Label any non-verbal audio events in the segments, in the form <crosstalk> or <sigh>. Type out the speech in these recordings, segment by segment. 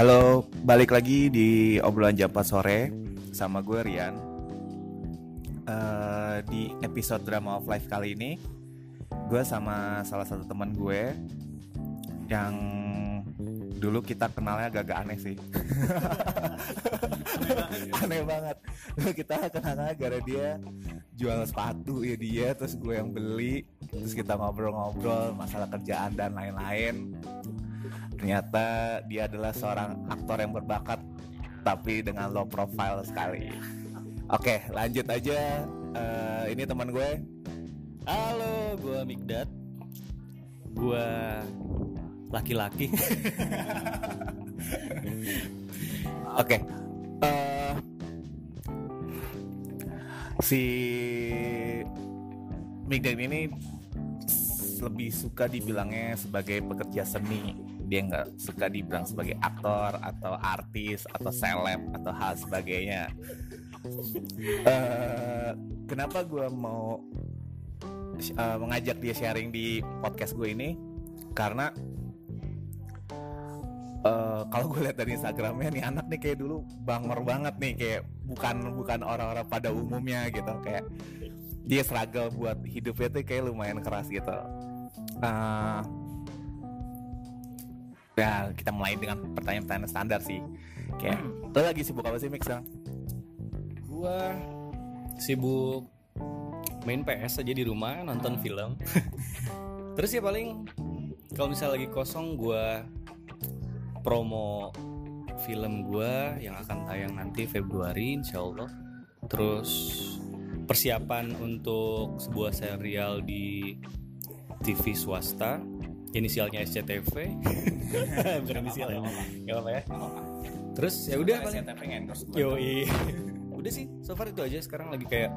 Halo, balik lagi di obrolan jam 4 sore sama gue Rian. Eh, di episode drama of life kali ini, gue sama salah satu teman gue yang dulu kita kenalnya agak-agak aneh sih. <laughs> aneh banget. Dulu kita kenalnya gara dia jual sepatu ya dia, terus gue yang beli, terus kita ngobrol-ngobrol masalah kerjaan dan lain-lain ternyata dia adalah seorang aktor yang berbakat tapi dengan low profile sekali oke lanjut aja Eh, ini teman gue Halo, gue Mikdad. Gue laki-laki. <laughs> oke Eh, si Migdan ini lebih suka dibilangnya sebagai pekerja seni dia nggak suka dibilang sebagai aktor atau artis atau seleb atau hal sebagainya. Eh, kenapa gue mau eh, mengajak dia sharing di podcast gue ini? Karena eh, kalau gue lihat dari Instagramnya nih anak nih kayak dulu bangor banget nih kayak bukan bukan orang-orang pada umumnya gitu. Kayak dia struggle buat hidupnya tuh kayak lumayan keras gitu. Eh, ya kita mulai dengan pertanyaan-pertanyaan standar sih. Kayak lo lagi sibuk apa sih Mix sekarang? gue sibuk main PS aja di rumah nonton film. <laughs> Terus ya paling kalau misalnya lagi kosong gue promo film gue yang akan tayang nanti Februari Insya Allah. Terus persiapan untuk sebuah serial di TV swasta inisialnya SCTV <laughs> bukan inisial ya nggak apa-apa ya terus ya udah paling Yoi. <laughs> Udah sih, so far itu aja. Sekarang lagi kayak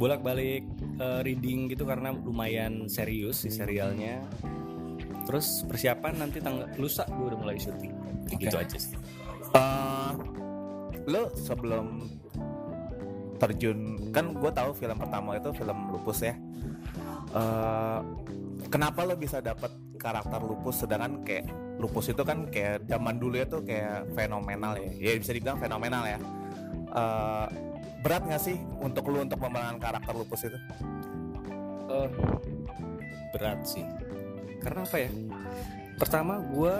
bolak-balik eh, reading gitu karena lumayan serius si serialnya. Terus persiapan nanti tanggal lusa gue udah mulai syuting. Kayak Gitu aja sih. Eh, lo sebelum terjun kan gue tahu film pertama itu film lupus ya Eh, kenapa lo bisa dapat karakter lupus sedangkan kayak lupus itu kan kayak zaman dulu itu kayak fenomenal ya ya bisa dibilang fenomenal ya Eh, berat gak sih untuk lo untuk memerankan karakter lupus itu Eh, berat sih. Karena apa ya? Pertama gue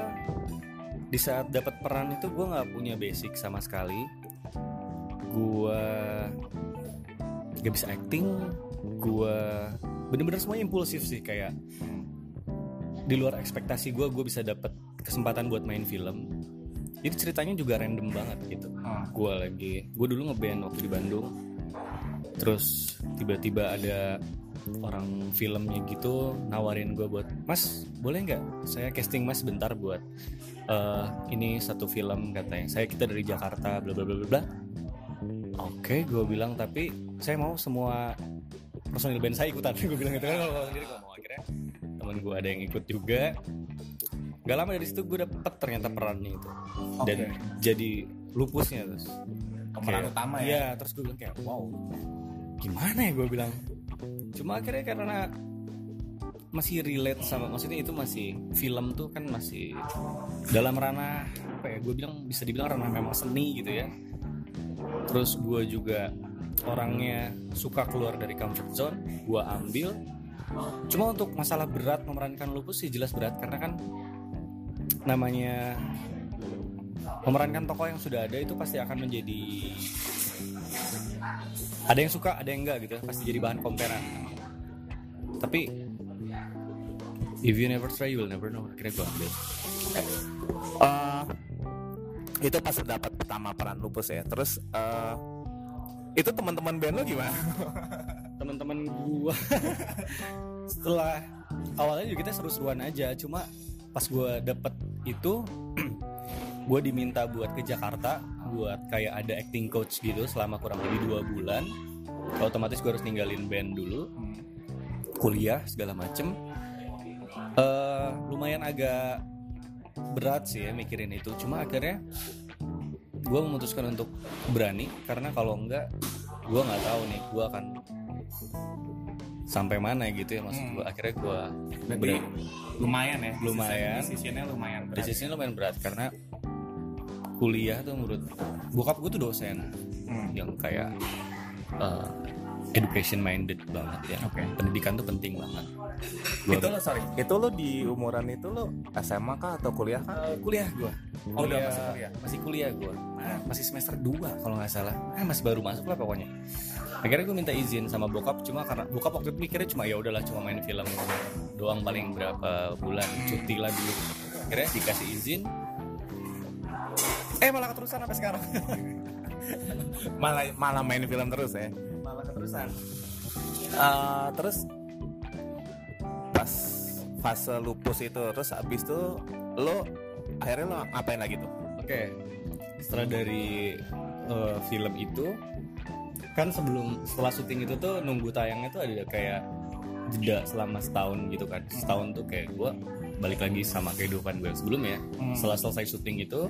di saat dapat peran itu gue nggak punya basic sama sekali. Gue gak bisa acting. Gue bener-bener semuanya impulsif sih kayak di luar ekspektasi gue gue bisa dapat kesempatan buat main film. Jadi ceritanya juga random banget gitu. Gue lagi gue dulu ngeband waktu di Bandung. Terus tiba-tiba ada orang filmnya gitu nawarin gue buat mas boleh nggak saya casting mas bentar buat eh, ini satu film katanya. Saya kita dari Jakarta bla bla bla bla bla. Oke gue bilang tapi saya mau semua personil band saya ikutan <laughs> gue bilang gitu kan kalau sendiri gue mau akhirnya temen gue ada yang ikut juga. Gak lama dari situ gue dapet ternyata perannya itu. Dan jadi lupusnya terus. Pemeran Kayak- utama ya? Iya, terus gue bilang kayak wow gimana ya? Gue bilang. Cuma akhirnya karena masih relate sama maksudnya itu masih film tuh kan masih dalam ranah apa ya gue bilang bisa dibilang ranah memang seni gitu ya. Terus gue juga orangnya suka keluar dari comfort zone gue ambil. Cuma untuk masalah berat memerankan lupus sih jelas berat karena kan namanya memerankan tokoh yang sudah ada itu pasti akan menjadi ada yang suka ada yang enggak gitu ya. pasti jadi bahan comparean tapi if you never try you will never know. Akhirnya gue ambil. Eh, itu pas dapat pertama peran lupus ya. Terus eh, itu teman-teman band lo gimana? <laughs> Teman-teman gua. <laughs> Setelah awalnya juga kita seru-seruan aja cuma pas gua dapet itu <clears throat> gua diminta buat ke Jakarta buat kayak ada acting coach gitu selama kurang lebih dua bulan. Otomatis gua harus ninggalin band dulu kuliah segala macem. Eh, lumayan agak berat sih ya mikirin itu cuma akhirnya gue memutuskan untuk berani karena kalau enggak gue nggak tahu nih gue akan sampai mana gitu ya maksud gue akhirnya gue Berarti lumayan ya. Lumayan. Decisionnya lumayan berat. Desisinya lumayan berat karena kuliah tuh menurut bokap gue tuh dosen Hmm. yang kayak uh, education minded banget ya. Oke. Pendidikan tuh penting banget. Gua, Itu lo sorry, itu lo di umuran itu lo SMA kah atau kuliah kah? Uh, kuliah gue. Oh, udah masuk kuliah? Masih kuliah gue. masih semester 2 kalau nggak salah. Eh, masih baru masuk lah pokoknya. Akhirnya gue minta izin sama bokap cuma karena bokap waktu itu mikirnya cuma ya udahlah cuma main film doang paling berapa bulan cuti lah dulu. Akhirnya dikasih izin. Eh malah keterusan sampai sekarang. <laughs> Malah malah main film terus ya. malah keterusan. Eh, terus pas fase lupus itu terus abis itu lo akhirnya lo ngapain lagi tuh? Oke, setelah dari eh, film itu kan sebelum setelah syuting itu tuh nunggu tayangnya tuh ada kayak jeda selama setahun gitu kan. Setahun tuh kayak gue balik lagi sama kehidupan gue sebelumnya. Hmm. Setelah selesai syuting itu,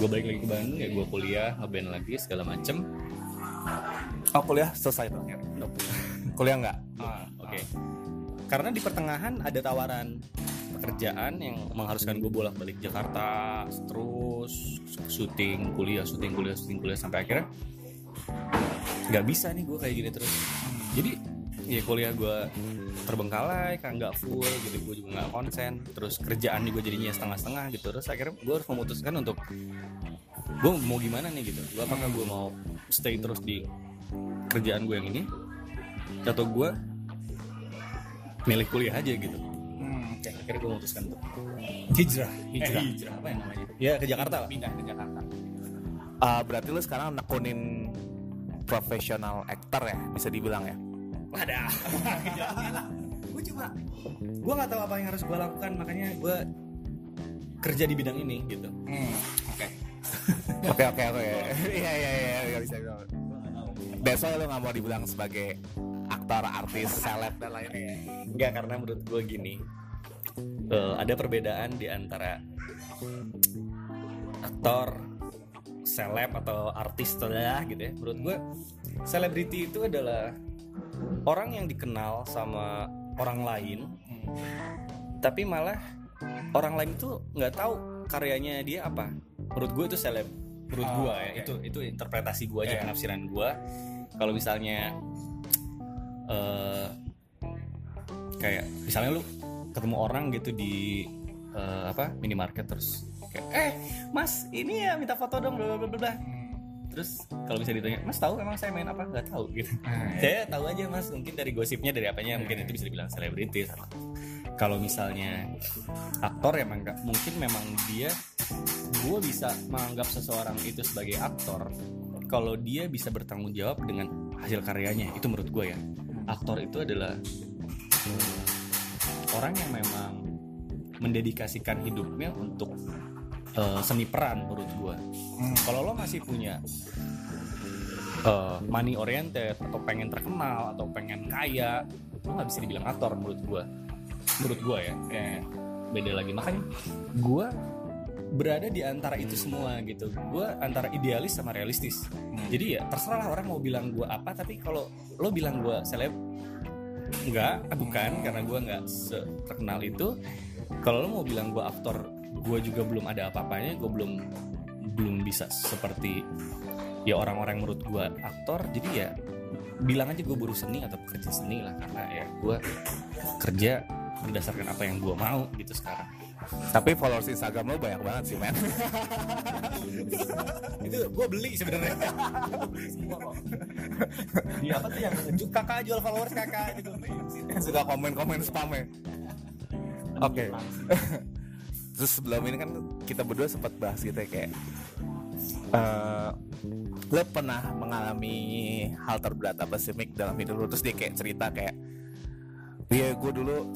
gue balik lagi ke Bandung ya gue kuliah ngeband lagi segala macem. Oh kuliah selesai tuh akhirnya. Kuliah nggak? Ah, Oke. Karena di pertengahan ada tawaran pekerjaan yang mengharuskan gue bolak-balik Jakarta terus syuting kuliah syuting kuliah syuting kuliah sampai akhirnya nggak bisa nih gue kayak gini terus. Jadi ya kuliah gue terbengkalai kan nggak full gitu gue juga nggak konsen terus kerjaan juga jadinya setengah-setengah gitu. Terus akhirnya gue harus memutuskan untuk gue mau gimana nih gitu. Gue apakah gue mau stay terus di kerjaan gue yang ini atau gue milih kuliah aja gitu Hmm, oke. akhirnya gue memutuskan untuk Hijrah, hijrah. Eh, hijrah apa yang namanya ya ke Jakarta lah pindah ke Jakarta. Ah, berarti lo sekarang nekunin profesional aktor ya, bisa dibilang ya? ada <laughs> gue cuma gue nggak tahu apa yang harus gue lakukan makanya gue kerja di bidang ini gitu Oke. <laughs> Oke oke oke. Iya iya iya iya bisa bisa. Besok lo nggak mau dibilang sebagai aktor, artis, seleb dan lainnya. Enggak karena menurut gue gini eh, ada perbedaan di antara aktor seleb atau artis lah gitu ya menurut gue selebriti itu adalah orang yang dikenal sama orang lain tapi malah orang lain itu nggak tahu karyanya dia apa menurut gue itu seleb menurut Oh, gue ya oke. itu itu interpretasi gue aja Iya. penafsiran gue kalau misalnya eh kayak misalnya lu ketemu orang gitu di eh, apa minimarket terus kayak eh mas ini ya minta foto dong bla bla bla bla terus kalau bisa ditanya mas tahu emang saya main apa? Nggak tahu gitu. Ah, saya tahu aja mas mungkin dari gosipnya dari apanya mungkin itu bisa dibilang selebriti sama. Kalau misalnya aktor ya nggak- mungkin memang dia gue bisa menganggap seseorang itu sebagai aktor kalau dia bisa bertanggung jawab dengan hasil karyanya itu menurut gue ya aktor itu adalah eh, orang yang memang mendedikasikan hidupnya untuk eh, seni peran menurut gue kalau lo masih punya eh, money oriented atau pengen terkenal atau pengen kaya lo nggak bisa dibilang aktor menurut gue menurut gue ya kayak beda lagi. Makanya gue berada di antara itu semua gitu. Gue antara idealis sama realistis. Jadi ya terserah lah orang mau bilang gue apa tapi kalau lo bilang gue seleb enggak. Bukan karena gue nggak terkenal itu. Kalau lo mau bilang gue aktor gue juga belum ada apa-apanya gue belum belum bisa seperti ya orang-orang menurut gue aktor. Jadi ya bilang aja gue buruh seni atau pekerja seni lah karena ya gue kerja berdasarkan apa yang gue mau gitu sekarang Tapi followers Instagram lo banyak banget sih men. <laughs> itu gue beli sebenarnya di apa tuh yang kakak jual followers kakak gitu Yang suka komen-komen spam ya. Oke. <laughs> Terus sebelum ini kan kita berdua sempat bahas gitu ya kayak eh lo pernah mengalami hal terberat apa sih Mik dalam hidup lo terus dia kayak cerita kayak Iya gue dulu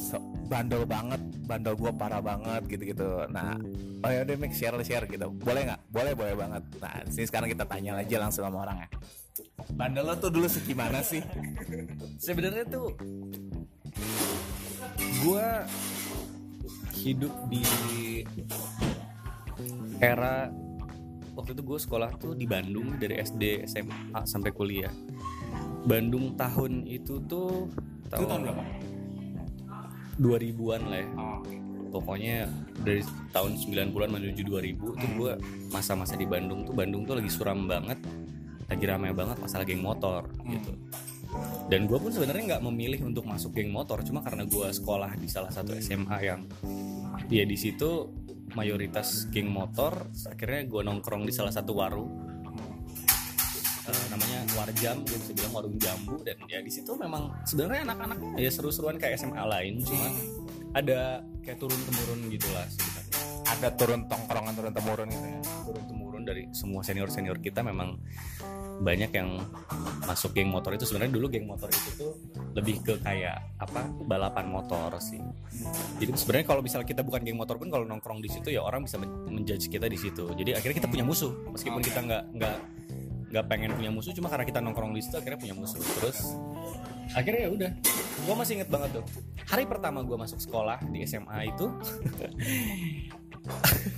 bandel banget, bandel gue parah banget gitu-gitu. Nah, oh ya udah Mik share share gitu. Boleh nggak? Boleh boleh banget. Nah, sini sekarang kita tanya aja langsung sama orang ya. Bandel lo tuh dulu segimana sih? sebenarnya tuh gue hidup di era waktu itu gue sekolah tuh di Bandung dari SD SMA sampai kuliah Bandung tahun itu tuh tahun, 2000-an lah ya. Oh, pokoknya dari tahun 90-an menuju 2000 itu gue masa-masa di Bandung tuh Bandung tuh lagi suram banget lagi ramai banget masalah geng motor gitu. Dan gue pun sebenarnya nggak memilih untuk masuk geng motor cuma karena gue sekolah di salah satu SMA yang ya di situ mayoritas geng motor akhirnya gue nongkrong di salah satu warung Eh, namanya warjam gue bisa bilang warung jambu dan ya di situ memang sebenarnya anak-anaknya ya seru-seruan kayak SMA lain cuma ada kayak turun temurun gitulah sebenarnya. Ada turun tongkrongan turun temurun gitu ya? Turun temurun dari semua senior senior kita memang banyak yang masuk geng motor itu. Sebenarnya dulu geng motor itu tuh lebih ke kayak apa balapan motor sih. Jadi sebenarnya kalau misal kita bukan geng motor pun kalau nongkrong di situ ya orang bisa men- menjudge kita di situ. Jadi akhirnya kita punya musuh meskipun kita nggak nggak nggak pengen punya musuh cuma karena kita nongkrong di situ akhirnya punya musuh. Terus akhirnya ya udah. Gue masih inget banget tuh. Hari pertama gue masuk sekolah di SMA itu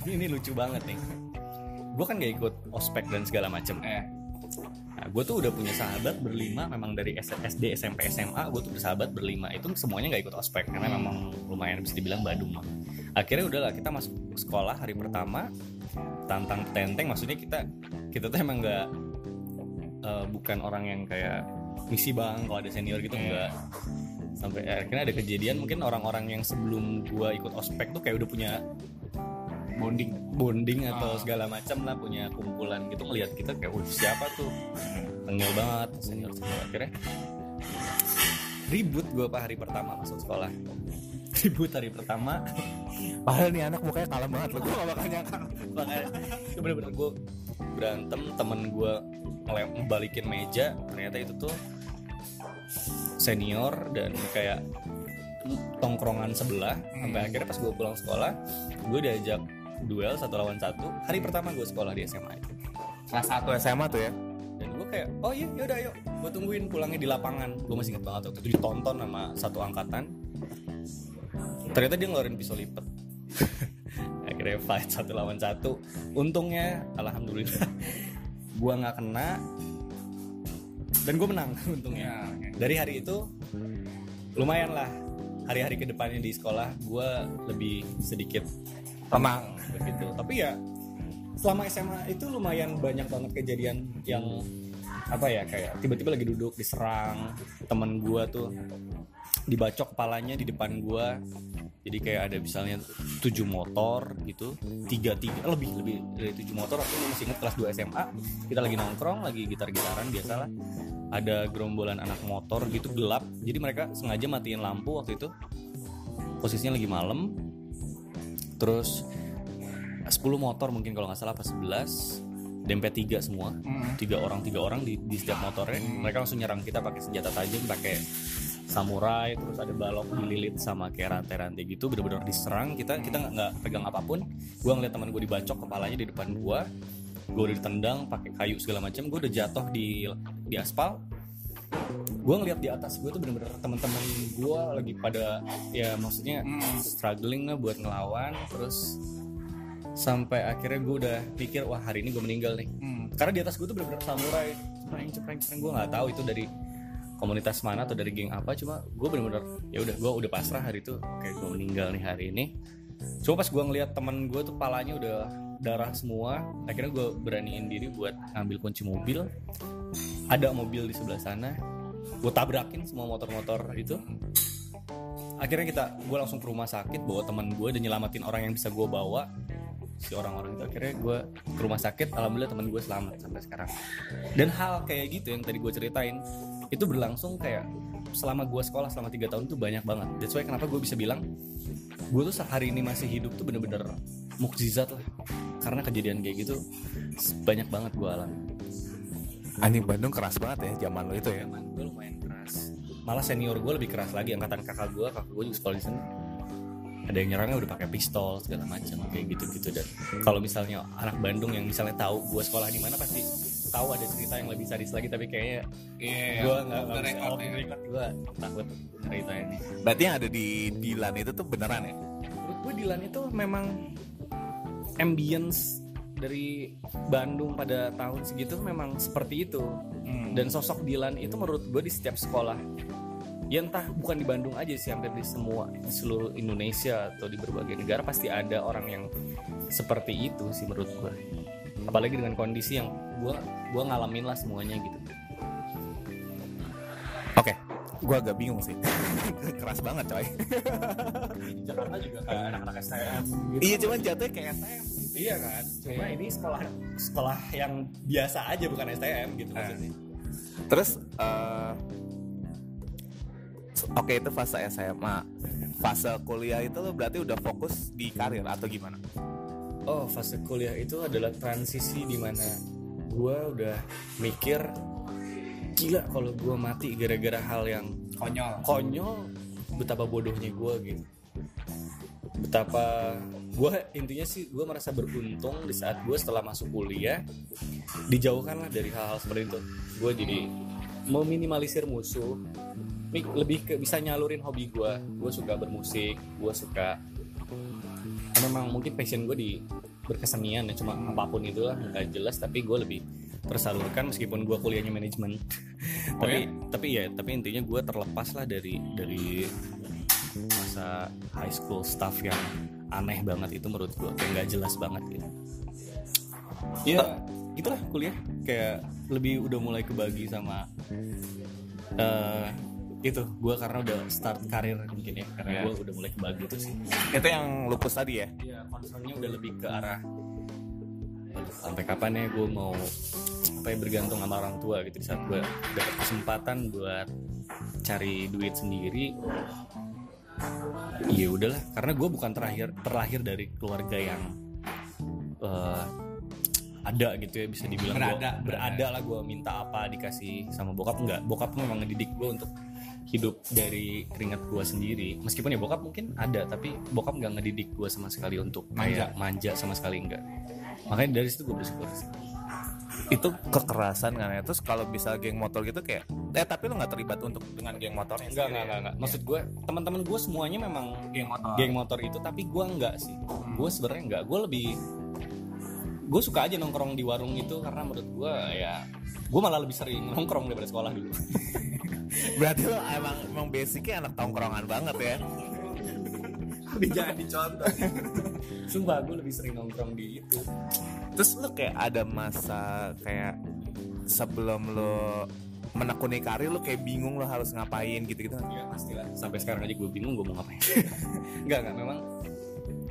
<laughs> ini lucu banget nih. Gue kan gak ikut ospek dan segala macem. Eh Nah, gue tuh udah punya sahabat berlima memang dari SD, SMP, SMA gue tuh bersahabat berlima. Itu semuanya nggak ikut ospek karena memang lumayan bisa dibilang Badung. Akhirnya udahlah kita masuk sekolah hari pertama tantang tenteng maksudnya kita kita tuh emang nggak eh, bukan orang yang kayak misi bang kalau ada senior gitu enggak. Sampai akhirnya ada kejadian mungkin orang-orang yang sebelum gue ikut ospek tuh kayak udah punya bonding. bonding atau segala macam lah punya kumpulan gitu ngelihat kita kayak wih siapa tuh? Tengil banget senior senior akhirnya ribut gue pak hari pertama masuk sekolah. <laughs> Ribut hari pertama. Padahal nih anak mukanya kalem banget loh gue gak bakal nyangka. Makanya itu bener-bener gue berantem temen gue ngebalikin meja ternyata itu tuh senior dan kayak tongkrongan sebelah. Sampai akhirnya pas gue pulang sekolah gue diajak duel satu lawan satu. Hari pertama gue sekolah di SMA itu. Kelas satu SMA tuh ya? Dan gue kayak oh iya yaudah yuk gue tungguin pulangnya di lapangan. Gue masih inget banget waktu itu ditonton sama satu angkatan. Ternyata dia ngeluarin pisau lipat <laughs> akhirnya fight satu lawan satu. Untungnya alhamdulillah <laughs> gue nggak kena. Dan gue menang <laughs> untungnya. Dari hari itu lumayan lah. Hari-hari ke depannya di sekolah gue lebih sedikit tenang. begitu. Tapi ya selama SMA itu lumayan banyak banget kejadian yang apa ya kayak tiba-tiba lagi duduk diserang temen gua tuh dibacok kepalanya di depan gua. Jadi kayak ada misalnya tujuh motor gitu tiga tiga lebih lebih dari tujuh motor. Aku masih ingat kelas 2 SMA kita lagi nongkrong lagi gitar-gitaran biasalah. Ada gerombolan anak motor gitu gelap. Jadi mereka sengaja matiin lampu waktu itu. Posisinya lagi malam. Terus 10 motor mungkin kalau nggak salah pas 11 dempet tiga semua. Tiga orang tiga orang di, di setiap motornya. Mereka langsung nyerang kita pakai senjata tajam pakai samurai terus ada balok dililit sama kayak rantai-rantai gitu. Bener-bener diserang. Kita kita nggak pegang apa pun. Gua ngeliat teman gue dibacok kepalanya di depan gua. Gue udah ditendang pakai kayu segala macam gue udah jatuh di di aspal. Gue ngeliat di atas gue tuh bener-bener teman-teman gue lagi pada ya maksudnya struggling lah buat ngelawan. Terus sampai akhirnya gue udah pikir wah hari ini gue meninggal nih. Karena di atas gue tuh bener-bener samurai. Cepreng cepreng cepreng gue nggak tahu itu dari komunitas mana atau dari geng apa cuma gue bener-bener ya udah gue udah pasrah hari itu. Oke gue meninggal nih hari ini. Cuma pas gue ngeliat teman gue tuh palanya udah darah semua akhirnya gue beraniin diri buat ngambil kunci mobil. Ada mobil di sebelah sana. Gue tabrakin semua motor-motor itu. Akhirnya kita gue langsung ke rumah sakit bawa teman gue dan nyelamatin orang yang bisa gue bawa si orang-orang itu. Akhirnya gue ke rumah sakit alhamdulillah teman gue selamat sampai sekarang. Dan hal kayak gitu yang tadi gue ceritain itu berlangsung kayak selama gue sekolah selama tiga tahun tuh banyak banget. That's why kenapa gue bisa bilang gue tuh hari ini masih hidup tuh bener-bener mukjizat lah. Karena kejadian kayak gitu banyak banget gue alami. Anjing Bandung keras banget ya zaman lo itu ya. Zaman gue lumayan keras. Malah senior gue lebih keras lagi angkatan kakak gue kakak gue juga sekolah di sana ada yang nyerangnya udah pakai pistol segala macam kayak gitu gitu dan kalau misalnya anak Bandung yang misalnya tahu gue sekolah di mana pasti tahu ada cerita yang lebih sadis lagi. Tapi kayaknya Iya, gue nggak nggak bisa off the record gue takut cerita ini. Berarti yang ada di Dilan itu tuh beneran ya? Menurut gue Dilan itu memang ambience dari Bandung pada tahun segitu memang seperti itu. Dan sosok Dilan itu menurut gue di setiap sekolah ya entah bukan di Bandung aja sih hampir di semua di seluruh Indonesia atau di berbagai negara pasti ada orang yang seperti itu sih menurut gue apalagi dengan kondisi yang gue gua ngalamin lah semuanya gitu. Oke, gue agak bingung sih. <laughs> Keras banget coy. di <laughs> Jakarta juga kayak anak-anak STM gitu. Iya cuman jatuhnya kayak STM. iya kan? Cuma ini sekolah sekolah yang biasa aja bukan STM gitu maksudnya. Terus eh, oke itu fase SMA. Fase kuliah itu lo berarti udah fokus di karir atau gimana? Oh, fase kuliah itu adalah transisi di mana gua udah mikir gila kalau gua mati gara-gara hal yang Konyol. konyol betapa bodohnya gua gitu. Betapa gua intinya sih gua merasa beruntung di saat gua setelah masuk kuliah dijauhkan lah dari hal-hal seperti itu. Gua jadi meminimalisir musuh mi- lebih ke bisa nyalurin hobi gua. Gua suka bermusik, gua suka memang mungkin passion gue di berkesenian ya cuma apa pun itulah nggak jelas tapi gue lebih tersalurkan meskipun gue kuliahnya manajemen. Tapi tapi ya tapi intinya gue terlepas lah dari dari masa high school stuff yang aneh banget itu menurut gue kayak nggak jelas banget gitu. Ya itulah kuliah. Kayak lebih udah mulai kebagi sama eh itu gue karena udah start karir mungkin ya. Karena Ya. gue udah mulai kebagi itu sih. Itu yang lupus tadi ya? Iya, concernnya udah lebih ke arah "Aduh, sampai kapan ya gue mau apa ya bergantung sama orang tua gitu. Di saat gue dapat kesempatan buat cari duit sendiri ya udahlah. Karena gue bukan terakhir terlahir dari keluarga yang eh, ada gitu ya bisa dibilang gua- Berada, berada. lah gue minta apa dikasih sama bokap. Enggak bokap memang ngedidik gue untuk hidup dari keringat gue sendiri meskipun ya bokap mungkin ada tapi bokap nggak ngedidik gue sama sekali untuk Manja. kayak manja sama sekali enggak makanya dari situ gue bersyukur sih. Itu kekerasan kan ya. Terus kalau bisa geng motor gitu kayak eh tapi lo nggak terlibat untuk dengan geng motornya enggak enggak ya? enggak, enggak. maksud gue teman-teman gue semuanya memang Geng motor. geng motor itu tapi gue enggak sih gue sebenarnya enggak gue lebih gue suka aja nongkrong di warung itu karena menurut gue ya gue malah lebih sering nongkrong daripada sekolah dulu. <laughs> Berarti lo emang emang basicnya anak tongkrongan banget ya? jangan dicontoh sumpah gue lebih sering nongkrong di itu. Terus lo kayak ada masa kayak sebelum lo menekuni karir lo kayak bingung lo harus ngapain gitu-gitu? Ya pastilah. Sampai sekarang aja gue bingung gue mau ngapain. <laughs> Enggak enggak memang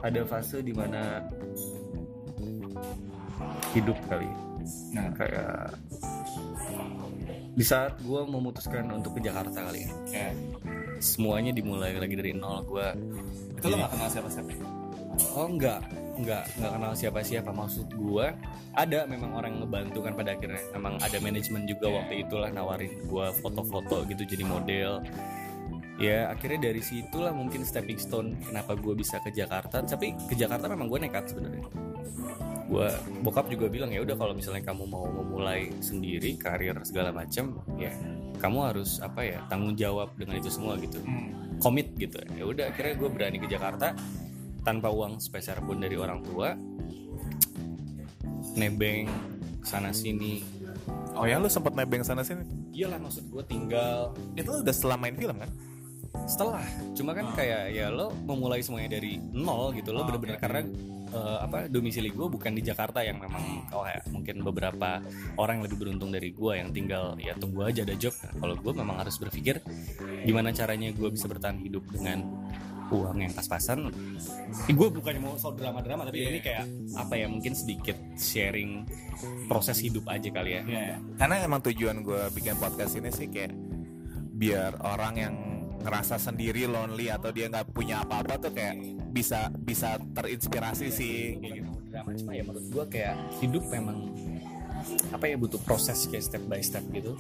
ada fase di mana hidup kali. Nah kayak di saat gue memutuskan untuk ke Jakarta kali ya. Kayak semuanya dimulai lagi dari nol gue itu lo gak kenal siapa-siapa? Ya? oh enggak enggak enggak kenal siapa-siapa. Maksud gue ada memang orang yang ngebantu kan pada akhirnya. Memang ada manajemen juga waktu itulah nawarin gue foto-foto gitu jadi model. Ya akhirnya dari situlah mungkin stepping stone kenapa gue bisa ke Jakarta. Tapi ke Jakarta memang gue nekat sebenarnya gue bokap juga bilang ya udah kalau misalnya kamu mau memulai sendiri karir segala macam ya kamu harus apa ya tanggung jawab dengan itu semua gitu. Komit gitu. Ya udah akhirnya gue berani ke Jakarta tanpa uang sepeser pun dari orang tua nebeng sana sini. Oh ya lo sempet nebeng sana sini? Iyalah maksud gue tinggal Itu udah setelah main film kan? Setelah cuma kan kayak ya lo memulai semuanya dari nol gitu. Lo Oh, bener-bener oke. karena eh, apa domisili gue bukan di Jakarta yang memang oh ya mungkin beberapa orang yang lebih beruntung dari gue yang tinggal ya tunggu aja ada job. Nah, kalau gue memang harus berpikir gimana caranya gue bisa bertahan hidup dengan uang yang pas-pasan. Gue bukannya mau soal drama-drama tapi Iya. ini kayak apa ya mungkin sedikit sharing proses hidup aja kali ya. Karena emang tujuan gue bikin podcast ini sih kayak biar orang yang ngerasa sendiri lonely atau dia nggak punya apa-apa tuh kayak bisa bisa terinspirasi sih kayak gitu. drama cuma ya menurut gua kayak hidup memang apa ya butuh proses kayak step by step gitu.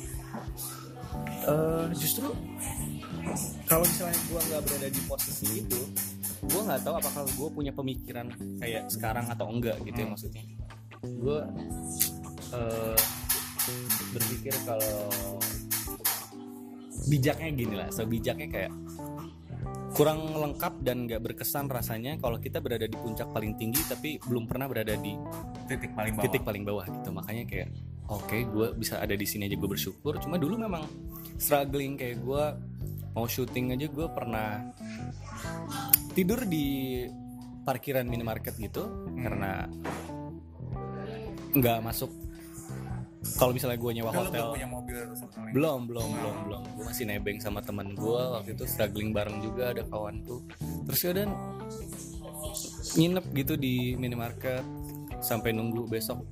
Eh justru kalau misalnya gua nggak berada di posisi itu gua nggak tahu apakah gua punya pemikiran kayak sekarang atau enggak gitu ya maksudnya. Gua eh berpikir kalau bijaknya gini lah sebijaknya kayak kurang lengkap dan nggak berkesan rasanya kalau kita berada di puncak paling tinggi tapi belum pernah berada di Titik paling bawah. titik paling bawah gitu. Makanya kayak oke gue bisa ada di sini aja gue bersyukur. Cuma dulu memang struggling kayak gue mau syuting aja gue pernah tidur di parkiran minimarket gitu karena nggak masuk kalau misalnya gue nyewa hotel. mobil belum belum belum belum. Gue masih nebeng sama teman gue waktu itu struggling bareng juga ada kawanku. Terus ya dan nginep gitu di minimarket. Sampai nunggu besok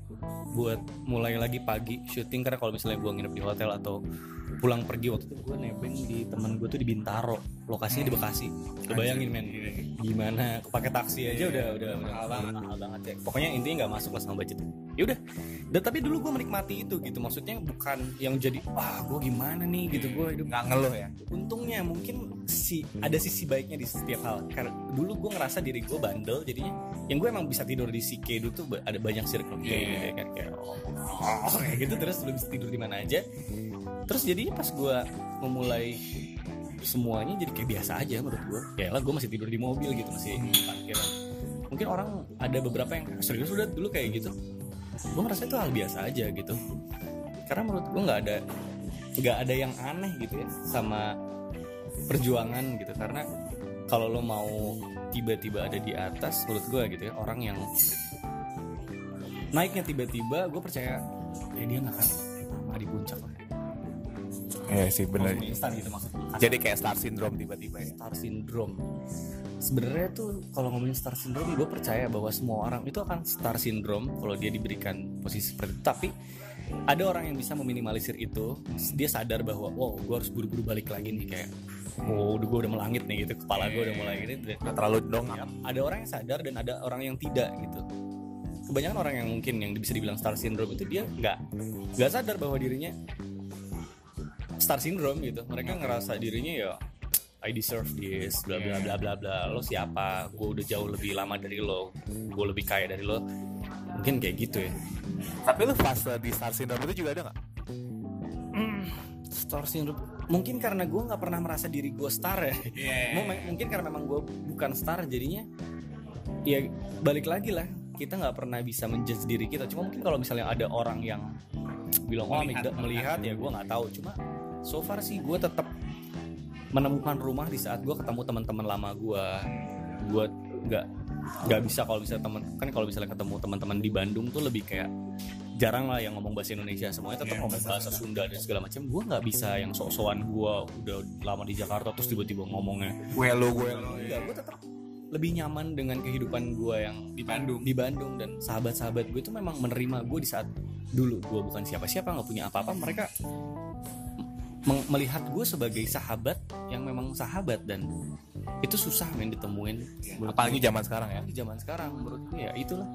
buat mulai lagi pagi syuting. Karena kalau misalnya gue nginep di hotel atau pulang pergi waktu itu gue nebeng di temen gue tuh di Bintaro lokasinya di Bekasi. Bayangin men gimana pakai taksi aja udah udah udah mahal banget mahal banget ya. Pokoknya intinya nggak masuk lah sama budget ya udah dan tapi dulu gue menikmati itu gitu maksudnya bukan yang jadi wah gue gimana nih? gitu gue hidup nggak ngeluh ya? Untungnya mungkin si ada sisi baiknya di setiap hal. Karena dulu gue ngerasa diri gue bandel jadinya yang gue emang bisa tidur di si Kedu tuh ada banyak circle. K gitu kan kayak oh, oh, kayak gitu terus lu bisa tidur di mana aja terus jadinya pas gue memulai semuanya jadi kayak biasa aja menurut gue ya lah gue masih tidur di mobil gitu masih di parkiran. Mungkin orang ada beberapa yang serius udah dulu kayak gitu. Gue merasa itu hal biasa aja gitu. Karena menurut gue nggak ada nggak ada yang aneh gitu ya sama perjuangan gitu. Karena kalau lo mau tiba-tiba ada di atas menurut gue gitu ya orang yang naiknya tiba-tiba gue percaya ya dia nggak akan lama di puncak lah Iya sih instan gitu jadi kayak star syndrome tiba-tiba ya? Star syndrome. Sebenarnya tuh kalau ngomongin star syndrome gue percaya bahwa semua orang itu akan star syndrome kalau dia diberikan posisi seperti itu. Tapi ada orang yang bisa meminimalisir itu. Dia sadar bahwa wow gue harus buru-buru balik lagi nih kayak oh udah gue udah melangit nih gitu. Kepala gue udah mulai gini nggak terlalu dong. Ada orang yang sadar dan ada orang yang tidak gitu. Kebanyakan orang yang mungkin yang bisa dibilang star syndrome itu dia nggak nggak sadar bahwa dirinya star syndrome gitu. Mereka ngerasa dirinya ya I deserve this bla bla bla bla bla. Lo siapa? Gue udah jauh lebih lama dari lo. Gue lebih kaya dari lo. Mungkin kayak gitu ya. Tapi lu fase di star syndrome itu juga ada nggak? Star syndrome. Mungkin karena gue nggak pernah merasa diri gue star ya. Mem- mungkin karena memang gue bukan star jadinya ya balik lagi lah. Kita nggak pernah bisa menjudge diri kita. Cuma mungkin kalau misalnya ada orang yang bilang oh melihat, melihat. ya gue nggak tahu. Cuma so far sih gue tetap menemukan rumah di saat gue ketemu teman-teman lama gue gue nggak nggak bisa kalau bisa teman kan kalau misalnya ketemu teman-teman di Bandung tuh lebih kayak jarang lah yang ngomong bahasa Indonesia. Semuanya tetap ngomong bahasa Sunda. Dan segala macam gue nggak bisa yang sok-sokan gue udah lama di Jakarta terus tiba-tiba ngomongnya. Gue lo gue enggak gue tetap lebih nyaman dengan kehidupan gue yang di Bandung. di Bandung dan sahabat-sahabat gue itu memang menerima gue di saat dulu gue bukan siapa-siapa nggak punya apa-apa. Mereka melihat gue sebagai sahabat yang memang sahabat dan itu susah men ditemuin. Menurut apalagi zaman sekarang ya. Di zaman sekarang menurut gue ya itulah.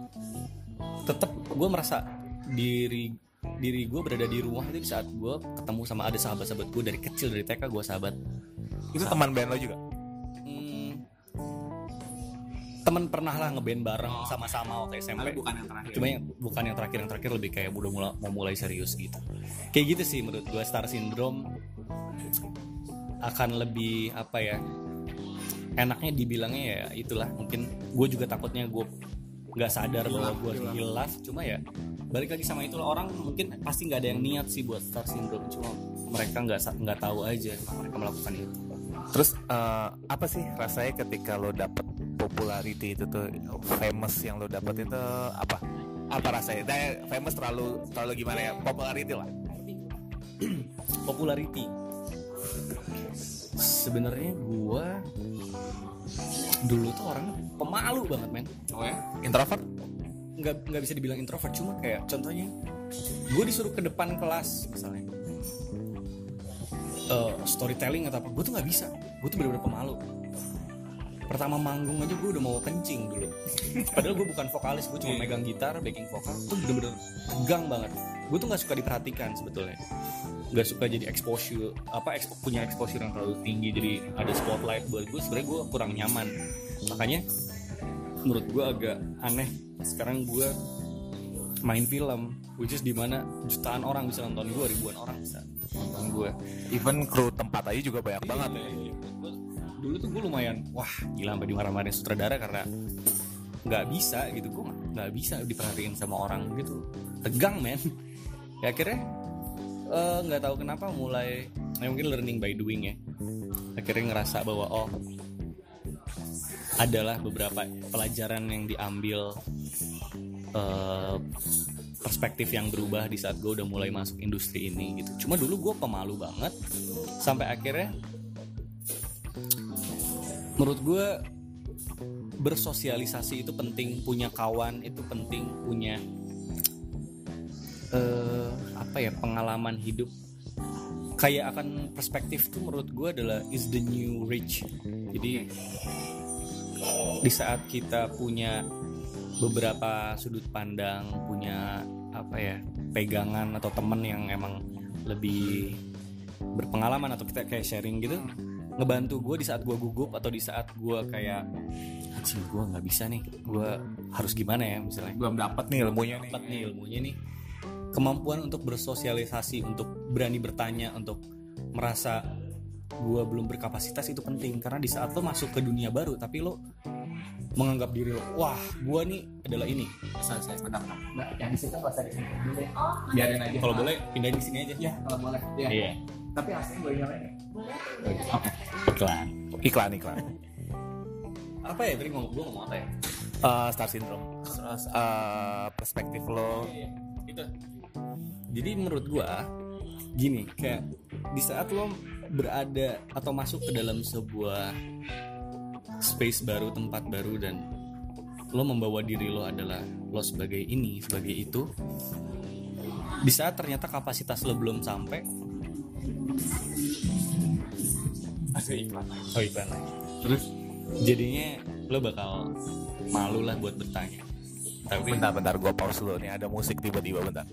Tetap gue merasa diri diri gue berada di rumah itu di saat gue ketemu sama ada sahabat-sahabat gue dari kecil dari TK gue sahabat. Itu teman band lo juga temen pernah lah ngeband bareng sama-sama waktu SMP bukan yang terakhir. Cuma yang bukan yang terakhir yang terakhir lebih kayak udah mulai mau mulai serius gitu. Kayak gitu sih menurut gue star syndrome akan lebih apa ya enaknya dibilangnya ya itulah. Mungkin gue juga takutnya gue nggak sadar bahwa gue hilaf. Cuma ya balik lagi sama itulah orang mungkin pasti nggak ada yang niat sih buat star syndrome. Cuma mereka nggak nggak tahu aja mereka melakukan itu terus eh, apa sih rasanya ketika lo dapet popularity itu tuh famous yang lo dapet itu apa? Apa rasanya? Nah, famous terlalu terlalu gimana ya? Popularity lah. <clears throat> Popularity. Sebenarnya gua dulu tuh orangnya pemalu banget men. Oh ya? Introvert? Nggak nggak bisa dibilang introvert cuma kayak contohnya gue disuruh ke depan kelas misalnya eh, storytelling atau apa gue tuh nggak bisa. Gue tuh bener-bener pemalu. Pertama manggung aja gue udah mau kencing dulu <laughs> padahal gue bukan vokalis gue cuma megang gitar backing vokal tuh bener-bener tegang banget. Gue tuh nggak suka diperhatikan sebetulnya. Nggak suka jadi exposure apa expo, punya exposure yang terlalu tinggi jadi ada spotlight buat gue sebenarnya gue kurang nyaman. Makanya menurut gue agak aneh. Sekarang gue main film which is di mana jutaan orang bisa nonton gue ribuan orang bisa nonton gue even kru tempat aja juga banyak banget. ya Gua- dulu tuh gue lumayan wah gila sampai dimarah-marahin sutradara karena nggak bisa gitu. Gue nggak bisa diperhatiin sama orang gitu. Tegang men ya akhirnya eh, nggak tahu kenapa mulai ya mungkin learning by doing ya. Akhirnya ngerasa bahwa oh adalah beberapa pelajaran yang diambil eh, perspektif yang berubah di saat gue udah mulai masuk industri ini gitu. Cuma dulu gue pemalu banget sampai akhirnya menurut gue bersosialisasi itu penting punya kawan itu penting punya eh apa ya pengalaman hidup. Kayak akan perspektif tuh menurut gue adalah is the new rich. Jadi di saat kita punya beberapa sudut pandang punya apa ya pegangan atau temen yang emang lebih berpengalaman atau kita kayak sharing gitu ngebantu gue di saat gue gugup atau di saat gue kayak anjing gue nggak bisa nih gue harus gimana ya misalnya. Belum dapat nih ilmunya nih. Dapat nih ilmunya nih. Kemampuan untuk bersosialisasi untuk berani bertanya untuk merasa gue belum berkapasitas itu penting. Karena di saat lo masuk ke dunia baru tapi lo menganggap diri lo wah gue nih adalah ini. Saya saya bentar Mbak, yang di situ nggak usah di sini dulu biarin aja. Kalau boleh pindahin ke sini aja. Ya kalau boleh. Ya iya. Tapi aslinya boleh nyalain ya? iklan. Iklan iklan. Apa ya? Tadi ngomong gue ngomong apa ya? Eh, star syndrome. Eh, perspektif lo. Iya, itu. Jadi menurut gua gini kayak di saat lo berada atau masuk ke dalam sebuah space baru tempat baru dan lo membawa diri lo adalah lo sebagai ini sebagai itu. Di saat ternyata kapasitas lo belum sampai Masih iklan. Oh iklan. Lagi terus? Jadinya lo bakal malu lah buat bertanya. Tapi bentar bentar gue pause dulu nih. Ada musik tiba-tiba bentar.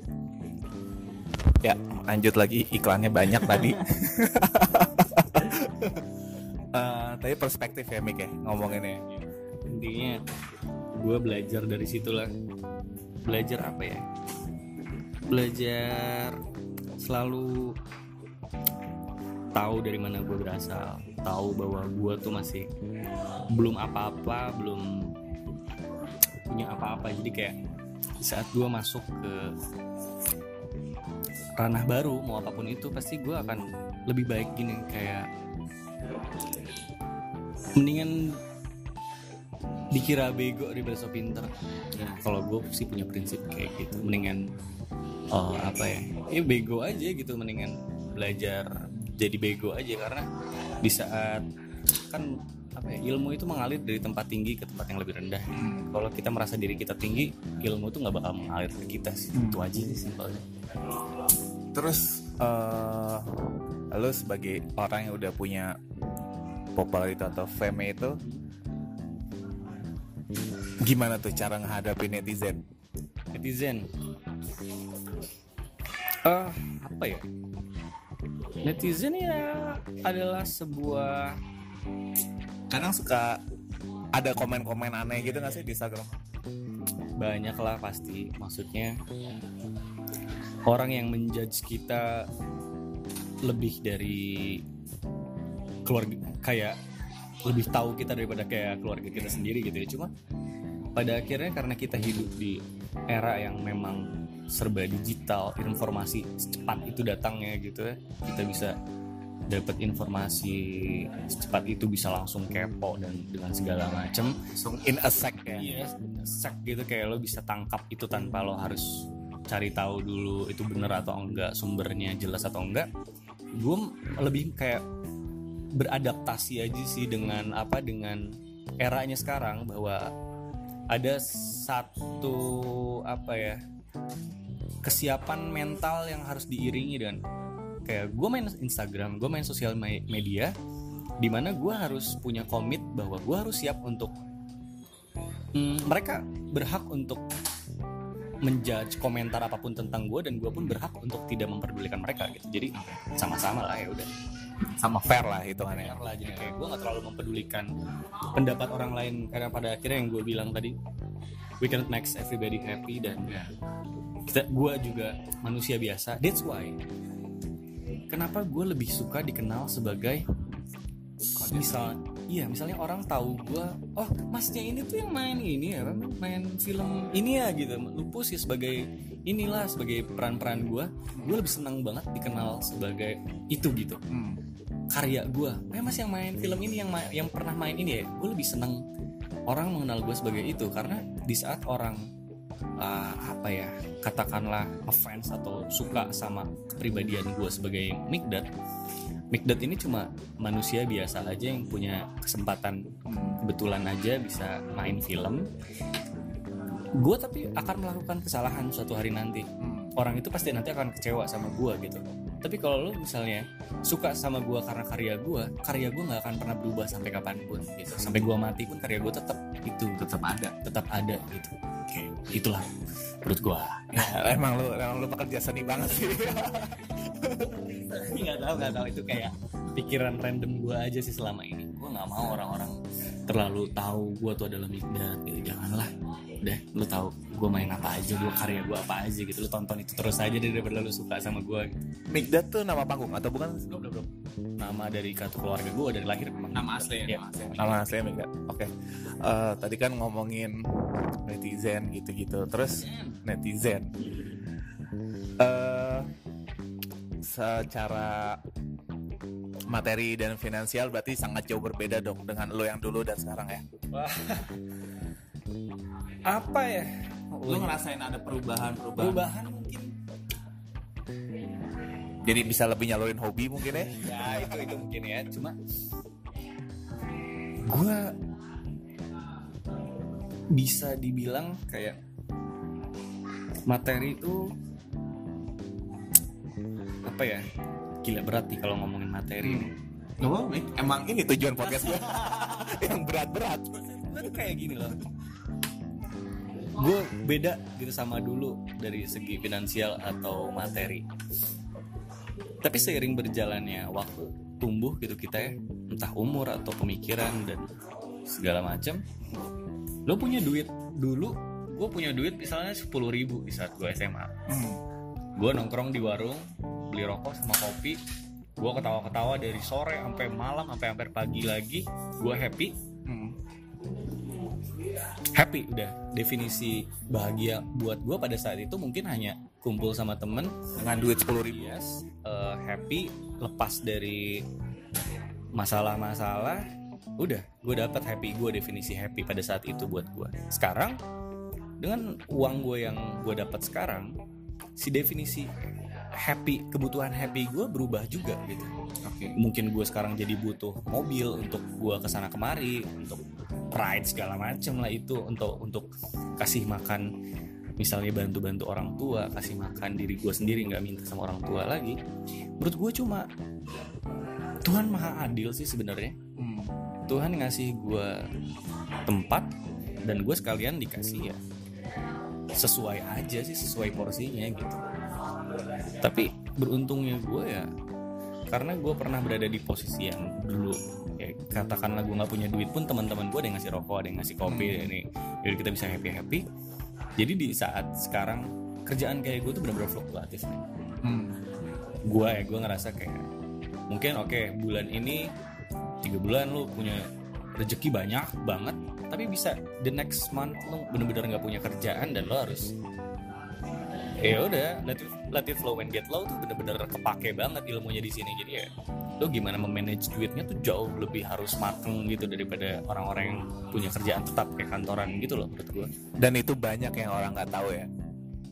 Ya lanjut lagi. Iklannya banyak tadi <laughs> tapi perspektif ya Mik ya ngomonginnya. Intinya gue belajar dari situlah. Belajar apa ya? Belajar selalu tahu dari mana gue berasal. Tahu bahwa gue tuh masih belum apa-apa belum punya apa-apa. Jadi kayak saat gue masuk ke ranah baru mau apa pun itu pasti gue akan lebih baik gini. Kayak mendingan dikira bego daripada so pinter. Nah, kalau gue sih punya prinsip kayak gitu. Mendingan oh apa ya? Ya bego aja gitu. Mendingan belajar jadi bego aja. Karena di saat kan apa ya ilmu itu mengalir dari tempat tinggi ke tempat yang lebih rendah. Kalau kita merasa diri kita tinggi ilmu itu nggak bakal mengalir ke kita sih. Itu aja sih simpelnya. Terus eh lo sebagai orang yang udah punya popularitas atau fame itu? Gimana tuh cara menghadapi netizen? Netizen? Eh apa ya? Netizen ya adalah sebuah kadang suka ada komen-komen aneh gitu gak sih di Instagram? Banyak lah pasti maksudnya orang yang menjudge kita lebih dari keluarga kayak lebih tahu kita daripada kayak keluarga kita sendiri gitu ya. Cuma pada akhirnya karena kita hidup di era yang memang serba digital informasi secepat itu datangnya gitu ya kita bisa dapat informasi secepat itu bisa langsung kepo dan dengan segala macam langsung in a sec ya. Iya, sek gitu kayak lo bisa tangkap itu tanpa lo harus cari tahu dulu itu bener atau enggak sumbernya jelas atau enggak. Gue lebih kayak beradaptasi aja sih dengan apa dengan eranya sekarang bahwa ada satu apa ya kesiapan mental yang harus diiringi dengan kayak gue main Instagram, gue main sosial me- media, di mana gue harus punya komit bahwa gue harus siap untuk Hmm, mereka berhak untuk menjudge komentar apa pun tentang gue dan gue pun berhak untuk tidak memperdulikan mereka gitu. Jadi sama-sama lah ya udah sama fair lah hitungannya. Fair lah jadi kayak gue nggak terlalu mempedulikan pendapat orang lain karena pada akhirnya yang gue bilang tadi we cannot make everybody happy dan kita gue juga manusia biasa. That's why kenapa gue lebih suka dikenal sebagai misal iya misalnya orang tahu gue oh masnya ini tuh yang main ini ya main film ini ya gitu. Lupus ya sebagai inilah sebagai peran-peran gue gue lebih senang banget dikenal sebagai itu gitu. Hmm. Karya gue eh mas yang main film ini yang ma- yang pernah main ini ya gue lebih seneng orang mengenal gue sebagai itu. Karena di saat orang uh, apa ya katakanlah fans atau suka sama kepribadian gue sebagai Mikdat Mikdat ini cuma manusia biasa aja yang punya kesempatan kebetulan aja bisa main film. Gue tapi akan melakukan kesalahan suatu hari nanti. Orang itu pasti nanti akan kecewa sama gue gitu tapi kalau lo misalnya suka sama gue karena karya gue karya gue nggak akan pernah berubah sampai kapan pun gitu. Sampai gue mati pun karya gue tetap itu tetap ada. Tetap ada gitu. Oke itulah menurut gue Ya, <laughs> emang lu emang lu pekerja seni banget sih. Nggak tahu nggak tahu. Itu kayak pikiran random gue aja sih selama ini. Gue nggak mau orang-orang terlalu tahu gue tuh adalah Migdat gitu. Janganlah udah lu tahu gue main apa aja gue karya gue apa aja gitu lu tonton itu terus aja daripada lu suka sama gue Migdat tuh nama panggung atau bukan? Belum belum belum. Nama dari kartu keluarga gue dari lahir memang Nama asli ya, nama asli. nama Migdat oke. Eh, tadi kan ngomongin netizen gitu-gitu. Terus netizen. Eh secara materi dan finansial berarti sangat jauh berbeda dong dengan lo yang dulu dan sekarang ya? Wah. <laughs> apa ya? Lu ngerasain ada perubahan-perubahan? perubahan mungkin. Jadi bisa lebih nyalurin hobi mungkin ya? Ya itu itu mungkin ya. Cuma gue bisa dibilang kayak materi itu apa ya? Gila berat nih kalau ngomongin materi ini. Gak apa-apa, Mik. emang ini tujuan podcast gue <laughs> yang berat-berat. Gue tuh kayak gini loh gue beda gitu sama dulu dari segi finansial atau materi. Tapi seiring berjalannya waktu tumbuh gitu kita ya entah umur atau pemikiran dan segala macam lo punya duit. Dulu gue punya duit misalnya sepuluh ribu di saat gue SMA gue nongkrong di warung beli rokok sama kopi. Gue ketawa-ketawa dari sore sampai malam sampai hampir pagi lagi gue happy happy udah. Definisi bahagia buat gue pada saat itu mungkin hanya kumpul sama temen dengan duit sepuluh ribu. Yes. Eh, happy lepas dari masalah-masalah udah. Gue dapat happy gue definisi happy pada saat itu buat gue sekarang dengan uang gue yang gue dapat sekarang si definisi happy kebutuhan happy gue berubah juga gitu. Oke. mungkin gue sekarang jadi butuh mobil untuk gue ke sana kemari untuk pride segala macem lah itu untuk untuk kasih makan misalnya bantu-bantu orang tua kasih makan diri gue sendiri nggak minta sama orang tua lagi. Menurut gue cuma Tuhan maha adil sih sebenarnya. Hmm. Tuhan ngasih gue tempat dan gue sekalian dikasih ya. Sesuai aja sih sesuai porsinya gitu tapi beruntungnya gue ya karena gue pernah berada di posisi yang dulu ya katakanlah gue nggak punya duit pun teman-teman gue ada yang ngasih rokok ada yang ngasih kopi ini jadi kita bisa happy happy jadi di saat sekarang kerjaan kayak gue tuh benar-benar fluktuatif nih. Hmm. gue ya gue ngerasa kayak mungkin oke bulan ini tiga bulan lu punya rezeki banyak banget tapi bisa the next month lu bener-bener nggak punya kerjaan dan lo harus ya udah let it, let it flow and get low tuh bener-bener kepake banget ilmunya di sini. Jadi ya lo gimana memanage duitnya tuh jauh lebih harus mateng gitu daripada orang-orang yang punya kerjaan tetap kayak kantoran gitu loh menurut gue dan itu banyak yang orang nggak tahu ya?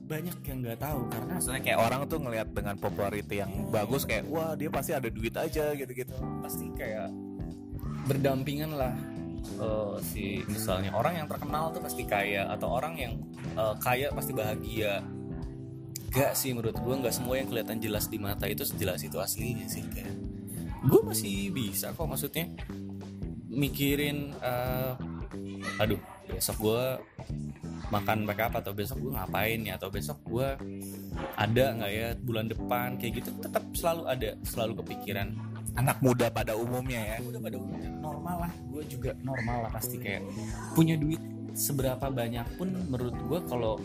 Banyak yang nggak tahu karena maksudnya kayak orang tuh ngelihat dengan popularity yang bagus kayak wah dia pasti ada duit aja gitu-gitu. Pasti kayak berdampingan lah eh, si misalnya orang yang terkenal tuh pasti kaya atau orang yang eh, kaya pasti bahagia gak sih menurut gue nggak semua yang kelihatan jelas di mata itu sejelas itu aslinya sih kayak gue masih bisa kok maksudnya mikirin eh, aduh besok gue makan apa atau besok gue ngapain ya atau besok gue ada nggak ya bulan depan kayak gitu tetap selalu ada selalu kepikiran anak muda pada umumnya ya. Udah pada umumnya. Normal lah gue juga normal lah pasti kayak punya duit seberapa banyak pun menurut gue kalau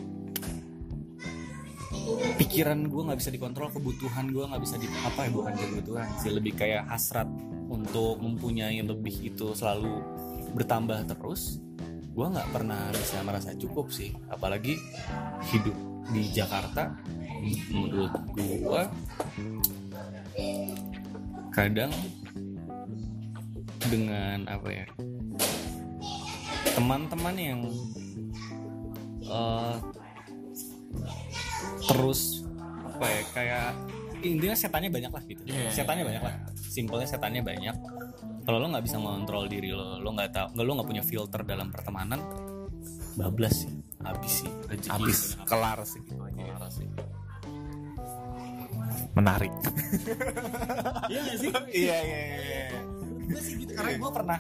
pikiran gue nggak bisa dikontrol kebutuhan gue nggak bisa di apa ya bukan kebutuhan sih lebih kayak hasrat untuk mempunyai lebih itu selalu bertambah terus gue nggak pernah bisa merasa cukup sih. Apalagi hidup di Jakarta menurut gue kadang dengan apa ya teman-teman yang eh, terus. Apa ya kayak intinya setannya banyak lah gitu. Iya, setannya iya, banyak lah. Simpelnya setannya banyak. Kalau lo nggak bisa mengontrol diri lo lo nggak tahu nggak lo nggak punya filter dalam pertemanan bablas sih. Habis sih. Rezeki. Habis. Kelar sih gitu aja. Kelar sih. menarik. <laughs> Iya sih? Iya iya iya gue sih gitu. Karena gue pernah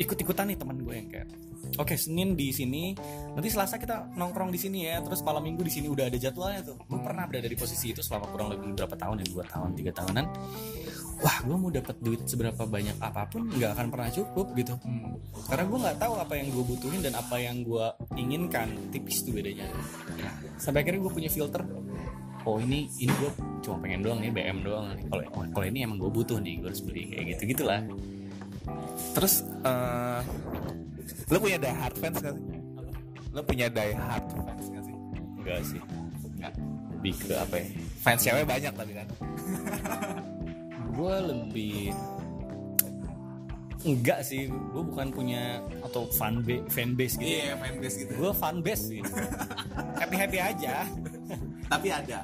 ikut-ikutan nih teman gue yang kayak oke senin di sini nanti selasa kita nongkrong di sini ya terus malam minggu di sini udah ada jadwalnya tuh. Gue pernah berada di posisi itu selama kurang lebih berapa tahun ya dua tahun tiga tahunan. Wah gue mau dapat duit seberapa banyak apa pun nggak akan pernah cukup gitu. Karena gue nggak tahu apa yang gue butuhin dan apa yang gue inginkan tipis tuh bedanya. Nah, sampai akhirnya gue punya filter. Oh ini ini gue cuma pengen doang nih BM doang nih. Kalau kalau ini emang gue butuh nih gue harus beli kayak gitu gitulah terus eh lo punya die hard fans gak sih? Lo punya die hard fans gak sih? Enggak sih. Enggak. lebih ke apa ya? Fans cewek banyak tapi kan? <laughs> Gue lebih enggak sih. Gue bukan punya atau fan ba- fan base gitu Iya, fanbase gitu. gue fan base. Sih <laughs> happy happy aja. <laughs> Tapi ada.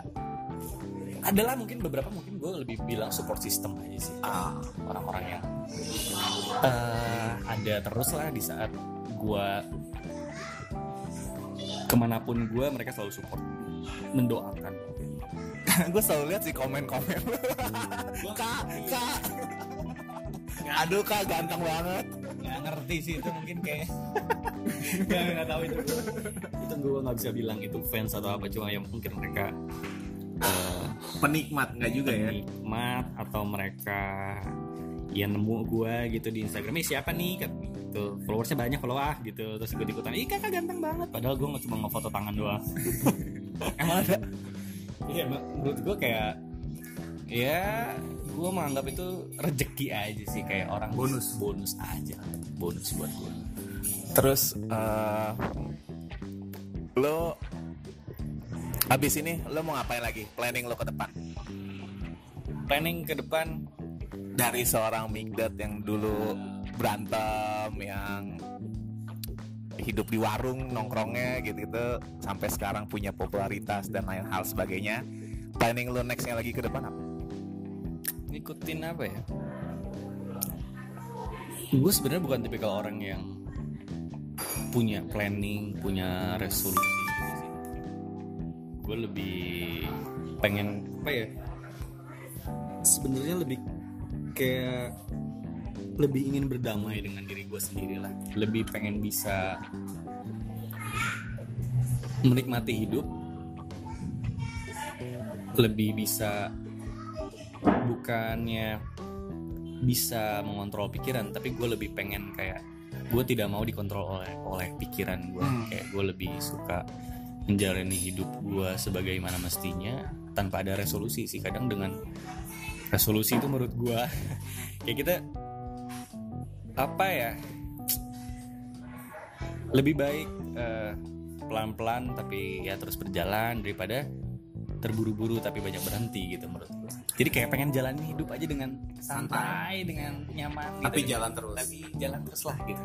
Adalah mungkin beberapa mungkin gue lebih bilang support system aja sih Ah, orang-orang yang eh, ada terus lah di saat gue ke mana pun gue mereka selalu support mendoakan. <laughs> Gue selalu lihat sih komen-komen. <laughs> Kak kak. Aduh kak ganteng banget. Nggak ngerti sih itu mungkin kayak <laughs> nggak nggak tahu itu. Itu gue nggak bisa bilang itu fans atau apa cuma yang mungkin mereka penikmat enggak juga ya? penikmat atau mereka yang nemu gue gitu di Instagramnya siapa nih? Kan gitu. Followersnya banyak follow ah gitu. Terus gue ikutan ih kakak ganteng banget. Padahal gue cuma ngefoto tangan doang. <laughs> Emang ada? Iya menurut gue kayak ya gue menganggap itu rezeki aja sih. Kayak orang Bonus. bonus aja. Bonus buat gue terus eh lo abis ini lo mau ngapain lagi? Planning lo ke depan? Planning ke depan. Dari seorang Migdat yang dulu berantem yang hidup di warung nongkrongnya gitu-gitu sampai sekarang punya popularitas dan lain hal sebagainya. Planning lo nextnya lagi ke depan apa? ngikutin apa ya? Gue sebenarnya bukan tipikal orang yang punya planning punya resolusi gue lebih pengen apa ya? Sebenarnya lebih kayak lebih ingin berdamai dengan diri gue sendiri lah lebih pengen bisa menikmati hidup. Lebih bisa bukannya bisa mengontrol pikiran tapi gue lebih pengen kayak gue tidak mau dikontrol oleh oleh pikiran gue kayak gue lebih suka menjalani hidup gue sebagaimana mestinya tanpa ada resolusi sih kadang dengan resolusi itu menurut gue kayak <laughs> kita apa ya lebih baik eh, pelan-pelan tapi ya terus berjalan daripada terburu-buru tapi banyak berhenti gitu menurut gue. Jadi kayak pengen jalani hidup aja dengan santai, dengan nyaman. Tapi gitu. jalan terus. Tapi jalan terus lah gitu.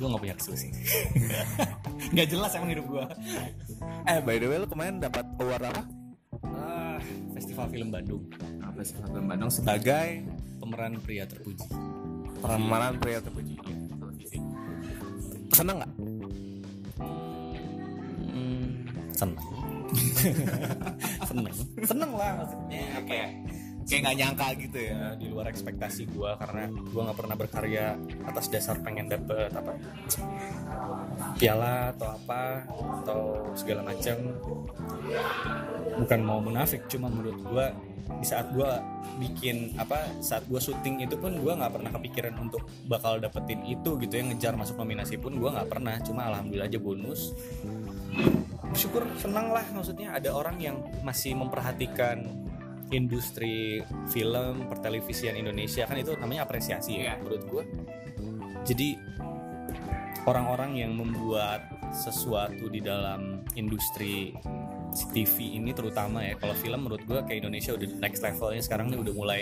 Gue gak punya resolusi. <laughs> gak jelas emang hidup gue. Eh by the way lo kemarin dapat award apa? Ah, Festival Film Bandung. Apa sih film Bandung Sebagai Pemeran pria terpuji. pemeran pria terpuji. televisi. Seneng nggak? Hmm, seneng. <laughs> seneng. Seneng lah maksudnya. Apa ya? Kayak nggak nyangka gitu ya. ya di luar ekspektasi gue karena gue nggak pernah berkarya atas dasar pengen dapet apa piala atau apa atau segala macam. Bukan mau munafik cuma menurut gue di saat gue bikin apa saat gue syuting itu pun gue nggak pernah kepikiran untuk bakal dapetin itu gitu ya ngejar masuk nominasi pun gue nggak pernah. Cuma alhamdulillah aja bonus. Syukur senang lah maksudnya ada orang yang masih memperhatikan industri film pertelevisian Indonesia kan itu namanya apresiasi ya Iya. menurut gue jadi orang-orang yang membuat sesuatu di dalam industri TV ini terutama ya kalau film menurut gue kayak Indonesia udah next levelnya sekarang nih udah mulai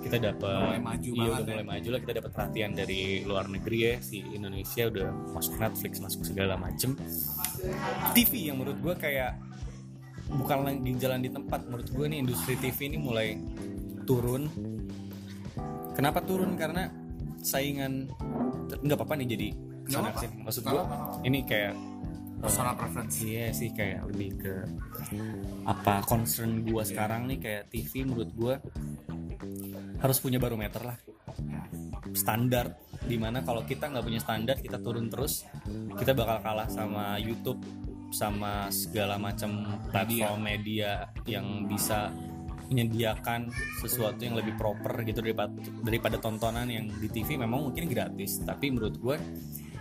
kita dapat Mulai maju iya banget udah ya. mulai maju lah kita dapat perhatian dari luar negeri ya si Indonesia udah masuk Netflix masuk segala macem TV yang menurut gue kayak bukan lagi jalan di tempat. Menurut gue nih industri TV ini mulai turun. Kenapa turun? Karena saingan nggak apa-apa nih jadi apa-apa. sih. maksud gue ini kayak personal preference. Iya sih kayak lebih ke apa concern gua sekarang nih. Kayak TV menurut gua harus punya barometer lah. Standar. Di mana kalau kita nggak punya standar kita turun terus kita bakal kalah sama YouTube sama segala macam platform media yang bisa menyediakan sesuatu yang lebih proper gitu daripada daripada tontonan yang di TV memang mungkin gratis. Tapi menurut gue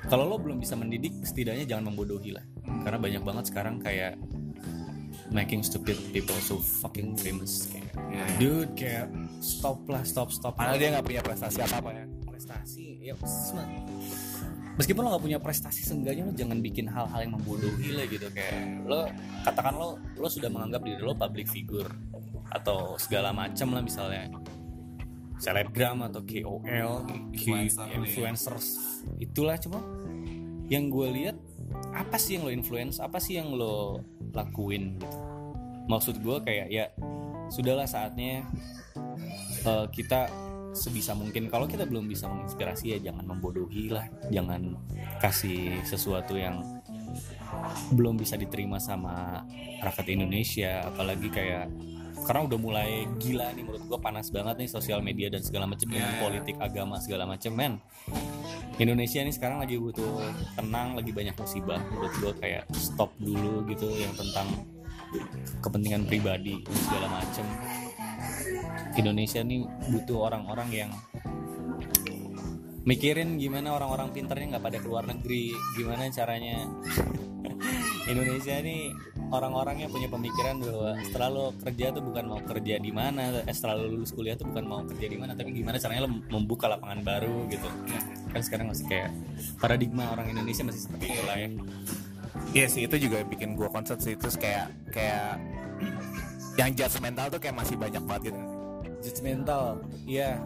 kalau lo belum bisa mendidik setidaknya jangan membodohi lah. Karena banyak banget sekarang kayak making stupid people so fucking famous. Kayak Ya, dude kayak stop lah stop stop. Padahal dia nggak punya prestasi apa apa ya. prestasi ya meskipun lo nggak punya prestasi seenggaknya lo jangan bikin hal-hal yang membodohi lah gitu. Kayak lo katakan lo lo sudah menganggap diri lo public figure atau segala macam lah misalnya selebgram atau KOL Influencer ya. influencers. Itulah cuma yang gue lihat apa sih yang lo influence? Apa sih yang lo lakuin? Gitu maksud gue kayak ya sudahlah saatnya eh, kita sebisa mungkin. Kalau kita belum bisa menginspirasi ya jangan membodohi lah. Jangan kasih sesuatu yang belum bisa diterima sama rakyat Indonesia. Apalagi kayak karena udah mulai gila nih menurut gua panas banget nih sosial media dan segala macam Yeah. politik agama segala macam men. Indonesia nih sekarang lagi butuh tenang lagi banyak musibah. Menurut gua kayak stop dulu gitu yang tentang kepentingan pribadi segala macam Indonesia nih butuh orang-orang yang mikirin gimana orang-orang pinternya nggak pada keluar negeri gimana caranya. <laughs> Indonesia nih orang-orangnya punya pemikiran bahwa setelah lo kerja tuh bukan mau kerja di mana eh, setelah lo lulus kuliah tuh bukan mau kerja di mana tapi gimana caranya lo membuka lapangan baru gitu. Kan sekarang masih kayak paradigma orang Indonesia masih seperti itu lah ya. Iya sih itu juga bikin gua concern sih. Terus kayak kayak yang judgmental tuh kayak masih banyak banget gitu. judgmental iya.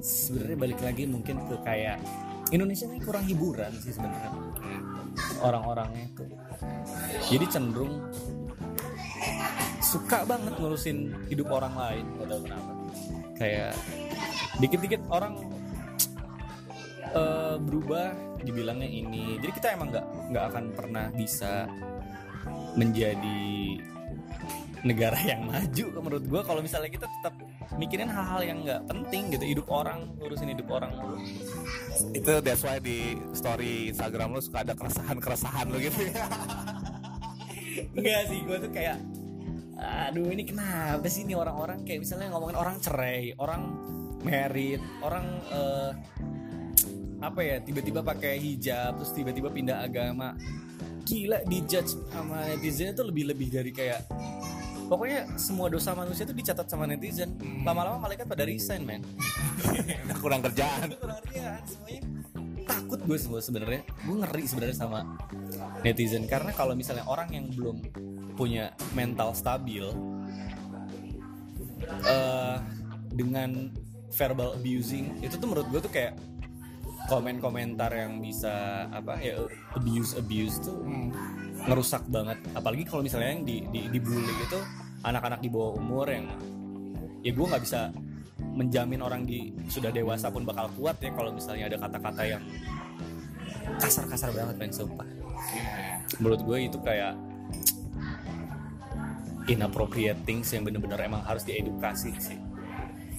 Sebenarnya balik lagi mungkin ke kayak Indonesia ini kurang hiburan sih sebenarnya. Orang-orangnya itu. Jadi cenderung suka banget ngurusin hidup orang lain gak tahu kenapa. Kayak dikit-dikit orang eh, berubah dibilangnya ini. Jadi kita emang nggak nggak akan pernah bisa menjadi negara yang maju menurut gua. Kalau misalnya kita tetap mikirin hal-hal yang nggak penting gitu hidup orang ngurusin hidup orang. Mulu Itu that's why di story Instagram lu suka ada keresahan-keresahan lu gitu. <laughs> enggak sih gua tuh kayak aduh ini kenapa sih ini orang-orang? Kayak misalnya ngomongin orang cerai orang merit orang eh, apa ya tiba-tiba pakai hijab terus tiba-tiba pindah agama. Gila dijudge sama netizen itu lebih-lebih dari kayak pokoknya semua dosa manusia itu dicatat sama netizen. Lama-lama malaikat pada resign man kurang kerjaan. kurang kerjaan semuanya. Takut gue semua sebenarnya. Gue ngeri sebenarnya sama netizen. Karena kalau misalnya orang yang belum punya mental stabil eh dengan verbal abusing itu tuh menurut gue tuh kayak komen-komentar yang bisa apa ya abuse abuse tuh ngerusak banget apalagi kalau misalnya yang di, di dibully itu anak-anak di bawah umur yang ya gue nggak bisa menjamin orang di sudah dewasa pun bakal kuat ya kalau misalnya ada kata-kata yang kasar-kasar banget men sumpah menurut gue itu kayak inappropriate things yang bener-bener emang harus diedukasi sih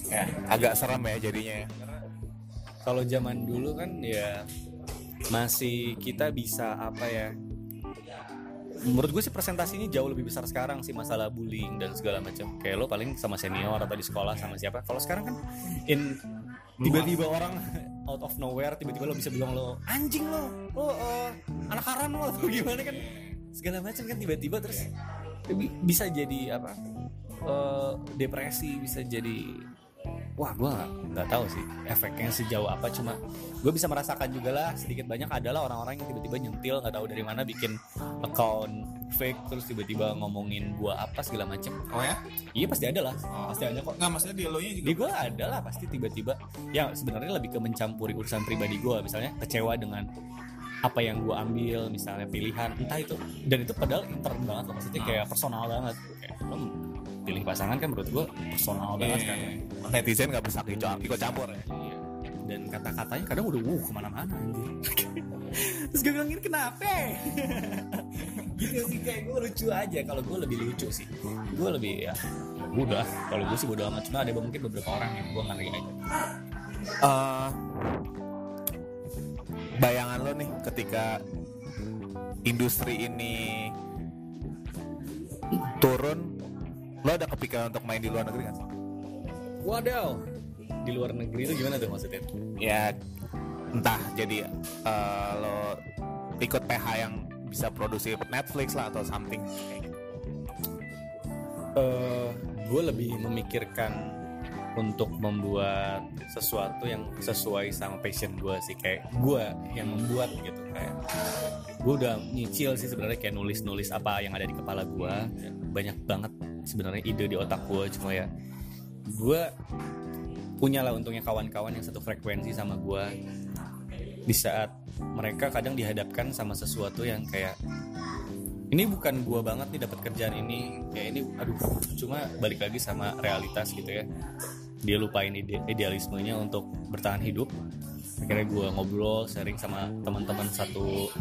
Ya, agak serem ya jadinya. ya. Kalau zaman dulu kan ya masih kita bisa apa ya menurut gue sih presentasinya jauh lebih besar sekarang sih masalah bullying dan segala macam. Kayak lo paling sama senior atau di sekolah sama siapa. Kalau sekarang kan in tiba-tiba orang <laughs> out of nowhere tiba-tiba lo bisa bilang lo anjing lo lo eh, anak haram lo <laughs> atau gimana kan. Segala macam kan tiba-tiba terus bi- bisa jadi apa eh, depresi bisa jadi wah gue nggak tahu sih efeknya sejauh apa cuma gue bisa merasakan juga lah sedikit banyak adalah orang-orang yang tiba-tiba nyentil nggak tahu dari mana bikin account fake terus tiba-tiba ngomongin gua apa segala macem Oh ya? iya pasti ada lah Oh. pasti ada kok Nggak maksudnya di lo nya juga. di gue ada lah pasti tiba-tiba ya sebenarnya lebih ke mencampuri urusan pribadi gue misalnya kecewa dengan apa yang gue ambil misalnya pilihan entah itu dan itu padahal intern banget loh maksudnya Ah. kayak personal banget lo pilih pasangan kan menurut gue personal banget kan Iya. netizen nggak bisa ikut campur ya. Iya. dan kata-katanya kadang udah wuh ke mana-mana anjir <laughs> terus gue bilang ini kenapa? <laughs> Gitu sih kayak gue lucu aja. Kalau gue lebih lucu sih. Gue lebih ya ya udah kalau gue sih bodo amat. Cuma ada mungkin beberapa orang yang gue ngeri aja. Eh, bayangan lo nih ketika industri ini turun lo ada kepikiran untuk main di luar negeri kan Wadaw. Di luar negeri itu gimana tuh maksudnya? ya entah jadi eh, lo ikut PH yang bisa produksi Netflix lah atau something gitu. Eh, gue lebih memikirkan untuk membuat sesuatu yang sesuai sama passion gue sih kayak gue yang membuat gitu kayak gue udah nyicil sih sebenarnya kayak nulis-nulis apa yang ada di kepala gue banyak banget sebenarnya ide di otak gue cuma ya gue punya lah untungnya kawan-kawan yang satu frekuensi sama gue di saat mereka kadang dihadapkan sama sesuatu yang kayak ini bukan gua banget nih dapat kerjaan ini. Kayak ini aduh cuma balik lagi sama realitas gitu ya. Dia lupain ide idealismenya untuk bertahan hidup. Akhirnya gua ngobrol sharing sama teman-teman satu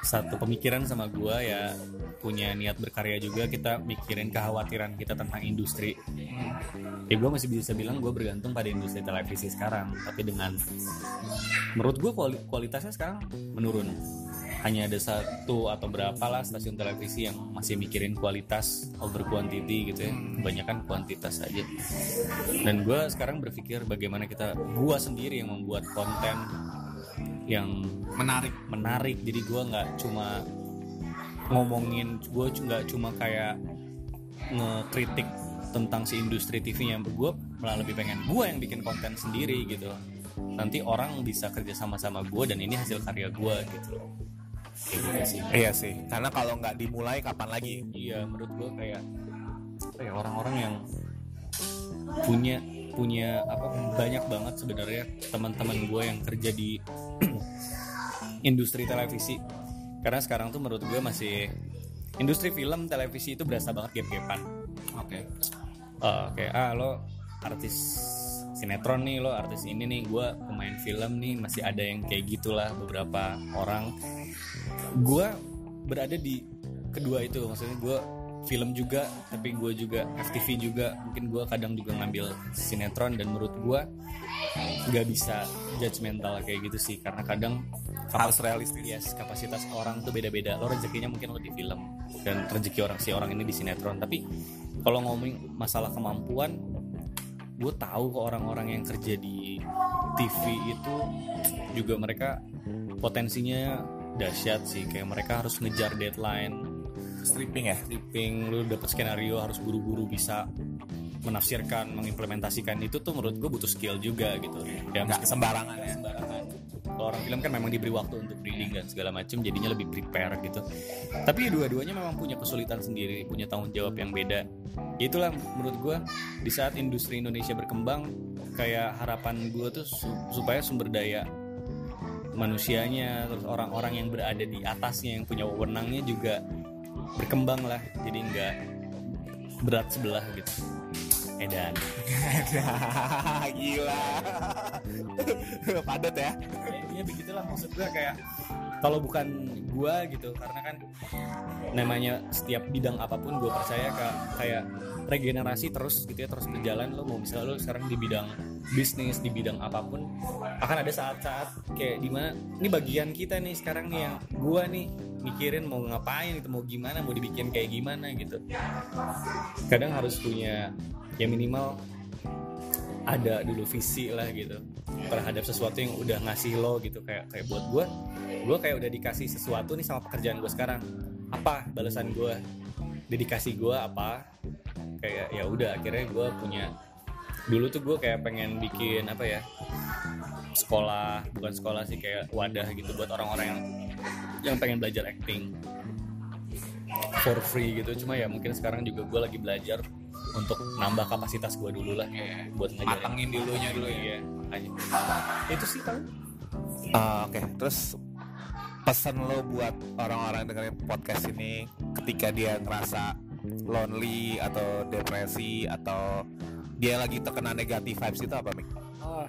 satu pemikiran sama gua ya punya niat berkarya juga kita mikirin kekhawatiran kita tentang industri. Ya gue masih bisa bilang gue bergantung pada industri televisi sekarang tapi dengan menurut gue kualitasnya sekarang menurun. Hanya ada satu atau berapa lah stasiun televisi yang masih mikirin kualitas over quantity gitu ya. Kebanyakan kuantitas aja. Dan gue sekarang berpikir bagaimana kita gue sendiri yang membuat konten yang Menarik. menarik. Jadi gue nggak cuma ngomongin gue nggak cuma kayak ngekritik tentang si industri TV-nya gue malah lebih pengen gue yang bikin konten sendiri gitu. Nanti orang bisa kerja sama sama gue dan ini hasil karya gue gitu gitu sih. Iya sih. Karena kalau nggak dimulai kapan lagi? Iya menurut gue kayak ya orang-orang yang punya punya apa banyak banget sebenarnya teman-teman gue yang kerja di <clears throat> industri televisi. Karena sekarang tuh menurut gue masih industri film televisi itu berasa banget gap-gapan. Oke. Oh, kayak ah lo artis sinetron nih lo artis ini nih gue pemain film nih masih ada yang kayak gitulah beberapa orang. Gue berada di kedua itu maksudnya gue film juga tapi gue juga FTV juga. Mungkin gue kadang juga ngambil sinetron dan menurut gue nggak bisa judgmental kayak gitu sih. Karena kadang harus realistis. Yes kapasitas orang tuh beda-beda. Lo rezekinya mungkin lo di film dan rezeki orang si orang ini di sinetron. Tapi kalau ngomongin masalah kemampuan gue tahu ke orang-orang yang kerja di TV itu juga mereka potensinya dahsyat sih. Kayak mereka harus ngejar deadline stripping ya? Stripping lu dapet skenario harus buru-buru bisa menafsirkan mengimplementasikan. Itu tuh menurut gue butuh skill juga gitu. Ya nggak sembarangan ya? sembarangan. Kalau orang film kan memang diberi waktu untuk reading dan segala macam jadinya lebih prepare gitu. Tapi dua-duanya memang punya kesulitan sendiri punya tanggung jawab yang beda. Ya itulah menurut gue di saat industri Indonesia berkembang kayak harapan gue tuh su- supaya sumber daya manusianya terus orang-orang yang berada di atasnya yang punya wewenangnya juga berkembang lah. Jadi nggak berat sebelah gitu. Edan. <laughs> Gila. <laughs> Padat ya. Ya begitulah maksud gue kayak kalau bukan gua gitu karena kan namanya setiap bidang apa pun gue percaya kayak kayak regenerasi terus gitu ya terus berjalan lo mau misalnya lo sekarang di bidang bisnis di bidang apa pun akan ada saat-saat kayak di mana ini bagian kita nih sekarang nih yang gua nih mikirin mau ngapain itu mau gimana mau dibikin kayak gimana gitu. Kadang harus punya ya minimal ada dulu visi lah gitu terhadap sesuatu yang udah ngasih lo gitu. Kayak kayak buat gue gue kayak udah dikasih sesuatu nih sama pekerjaan gue sekarang. Apa balasan gue dedikasi gue apa kayak ya udah akhirnya gue punya dulu tuh gue kayak pengen bikin apa ya sekolah bukan sekolah sih kayak wadah gitu buat orang-orang yang yang pengen belajar acting for free gitu cuma ya mungkin sekarang juga gue lagi belajar untuk nambah kapasitas gue dulu lah Oke. buat ngajarin Matengin dulunya dulu ya. Iya, makanya. itu sih paling Ah, Oke, terus pesan lo buat orang-orang yang dengerin podcast ini ketika dia ngerasa lonely atau depresi atau dia lagi terkena negatif vibes itu apa Mik? oh,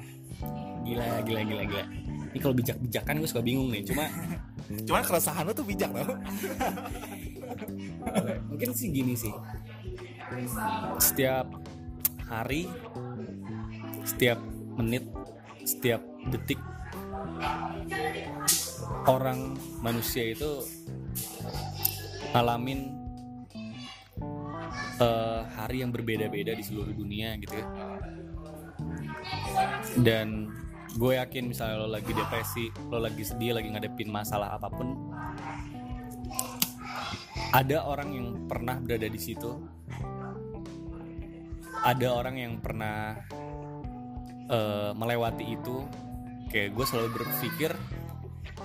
gila gila gila gila ini kalau bijak-bijakan gue suka bingung nih cuma <laughs> Cuman keresahan lo tuh bijak loh. <laughs> mungkin sih gini sih setiap hari setiap menit setiap detik orang manusia itu ngalamin eh, hari yang berbeda-beda di seluruh dunia gitu ya. Dan gue yakin misalnya lo lagi depresi lo lagi sedih lagi ngadepin masalah apa pun ada orang yang pernah berada di situ. Ada orang yang pernah eh, melewati itu. Kayak gue selalu berpikir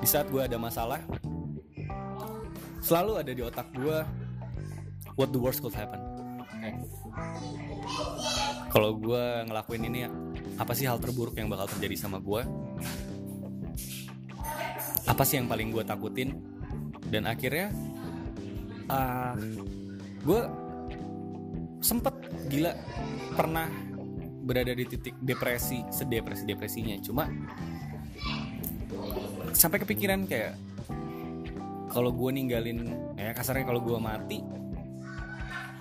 di saat gue ada masalah selalu ada di otak gue what the worst could happen kalau gue ngelakuin ini apa sih hal terburuk yang bakal terjadi sama gue apa sih yang paling gue takutin? Dan akhirnya ah gue sempet gila pernah berada di titik depresi sedepresi depresinya. Cuma sampai kepikiran kayak kalau gue ninggalin ya kasarnya kalau gue mati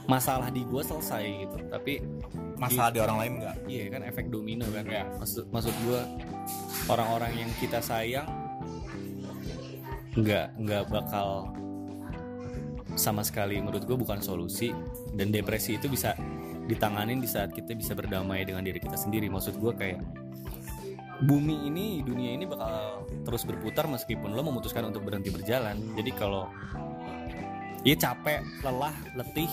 masalah di gue selesai gitu tapi Masalah di orang lain nggak? Iya kan efek domino kan ya. Maksud maksud gue orang-orang yang kita sayang nggak nggak bakal sama sekali menurut gue bukan solusi dan depresi itu bisa ditanganin di saat kita bisa berdamai dengan diri kita sendiri. Maksud gue kayak bumi ini dunia ini bakal terus berputar meskipun lo memutuskan untuk berhenti berjalan. Jadi kalau ya capek, lelah, letih,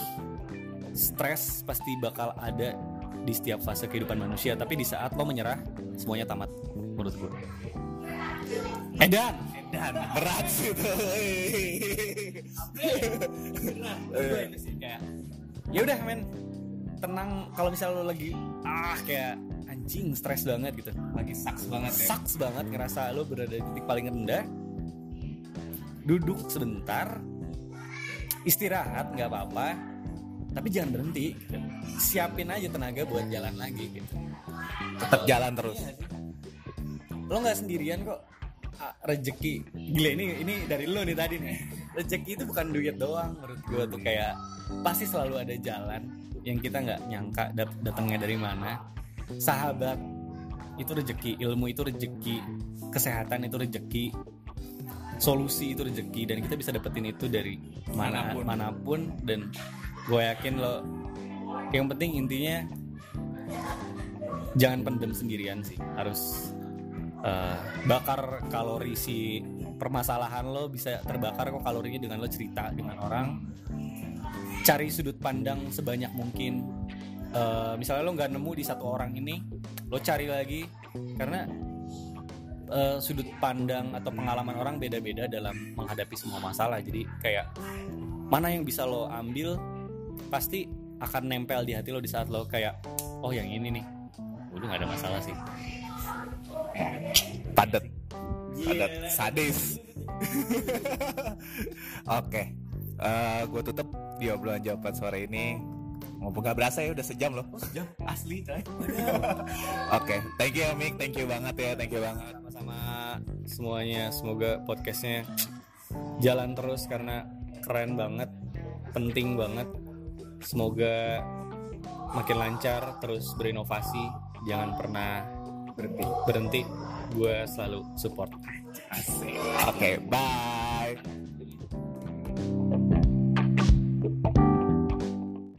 stres pasti bakal ada di setiap fase kehidupan manusia tapi di saat lo menyerah semuanya tamat menurut gue Edan! Dan berat sih itu. ya udah men. Tenang kalau misalnya lo lagi ah kayak anjing stres banget gitu. Lagi saks banget ya. sucks banget ngerasa lo berada di titik paling rendah. Duduk sebentar istirahat nggak apa-apa. Tapi jangan berhenti. Gitu. siapin aja tenaga buat jalan lagi gitu. Tetap jalan terus. lo nggak sendirian kok. Ah, rezeki gila ini ini dari lo nih tadi nih. Rezeki itu bukan duit doang menurut gue tuh kayak pasti selalu ada jalan yang kita nggak nyangka dat- datangnya dari mana. Sahabat itu rezeki ilmu itu rezeki kesehatan itu rezeki solusi itu rezeki dan kita bisa dapetin itu dari mana Mana pun. mana pun. Dan gue yakin lo yang penting intinya jangan pendem sendirian sih. Harus eh, bakar kalori si permasalahan lo bisa terbakar kok kalorinya dengan lo cerita dengan orang. Cari sudut pandang sebanyak mungkin. Eh, misalnya lo nggak nemu di satu orang ini lo cari lagi. Karena eh, sudut pandang atau pengalaman orang beda-beda dalam menghadapi semua masalah jadi kayak mana yang bisa lo ambil pasti akan nempel di hati lo di saat lo kayak oh yang ini nih udah nggak ada masalah sih Padat. Padat. Sadis. <laughs> Oke. gue tutup di obrolan jawaban sore ini. Mumpung gak berasa ya udah sejam loh. Sejam? Asli coy. <laughs> Oke, thank you Mik, thank you banget ya, thank you banget. sama-sama semuanya. Semoga podcastnya jalan terus karena keren banget penting banget. Semoga makin lancar terus berinovasi. Jangan pernah berhenti. berhenti. Gue selalu support. Oke, bye.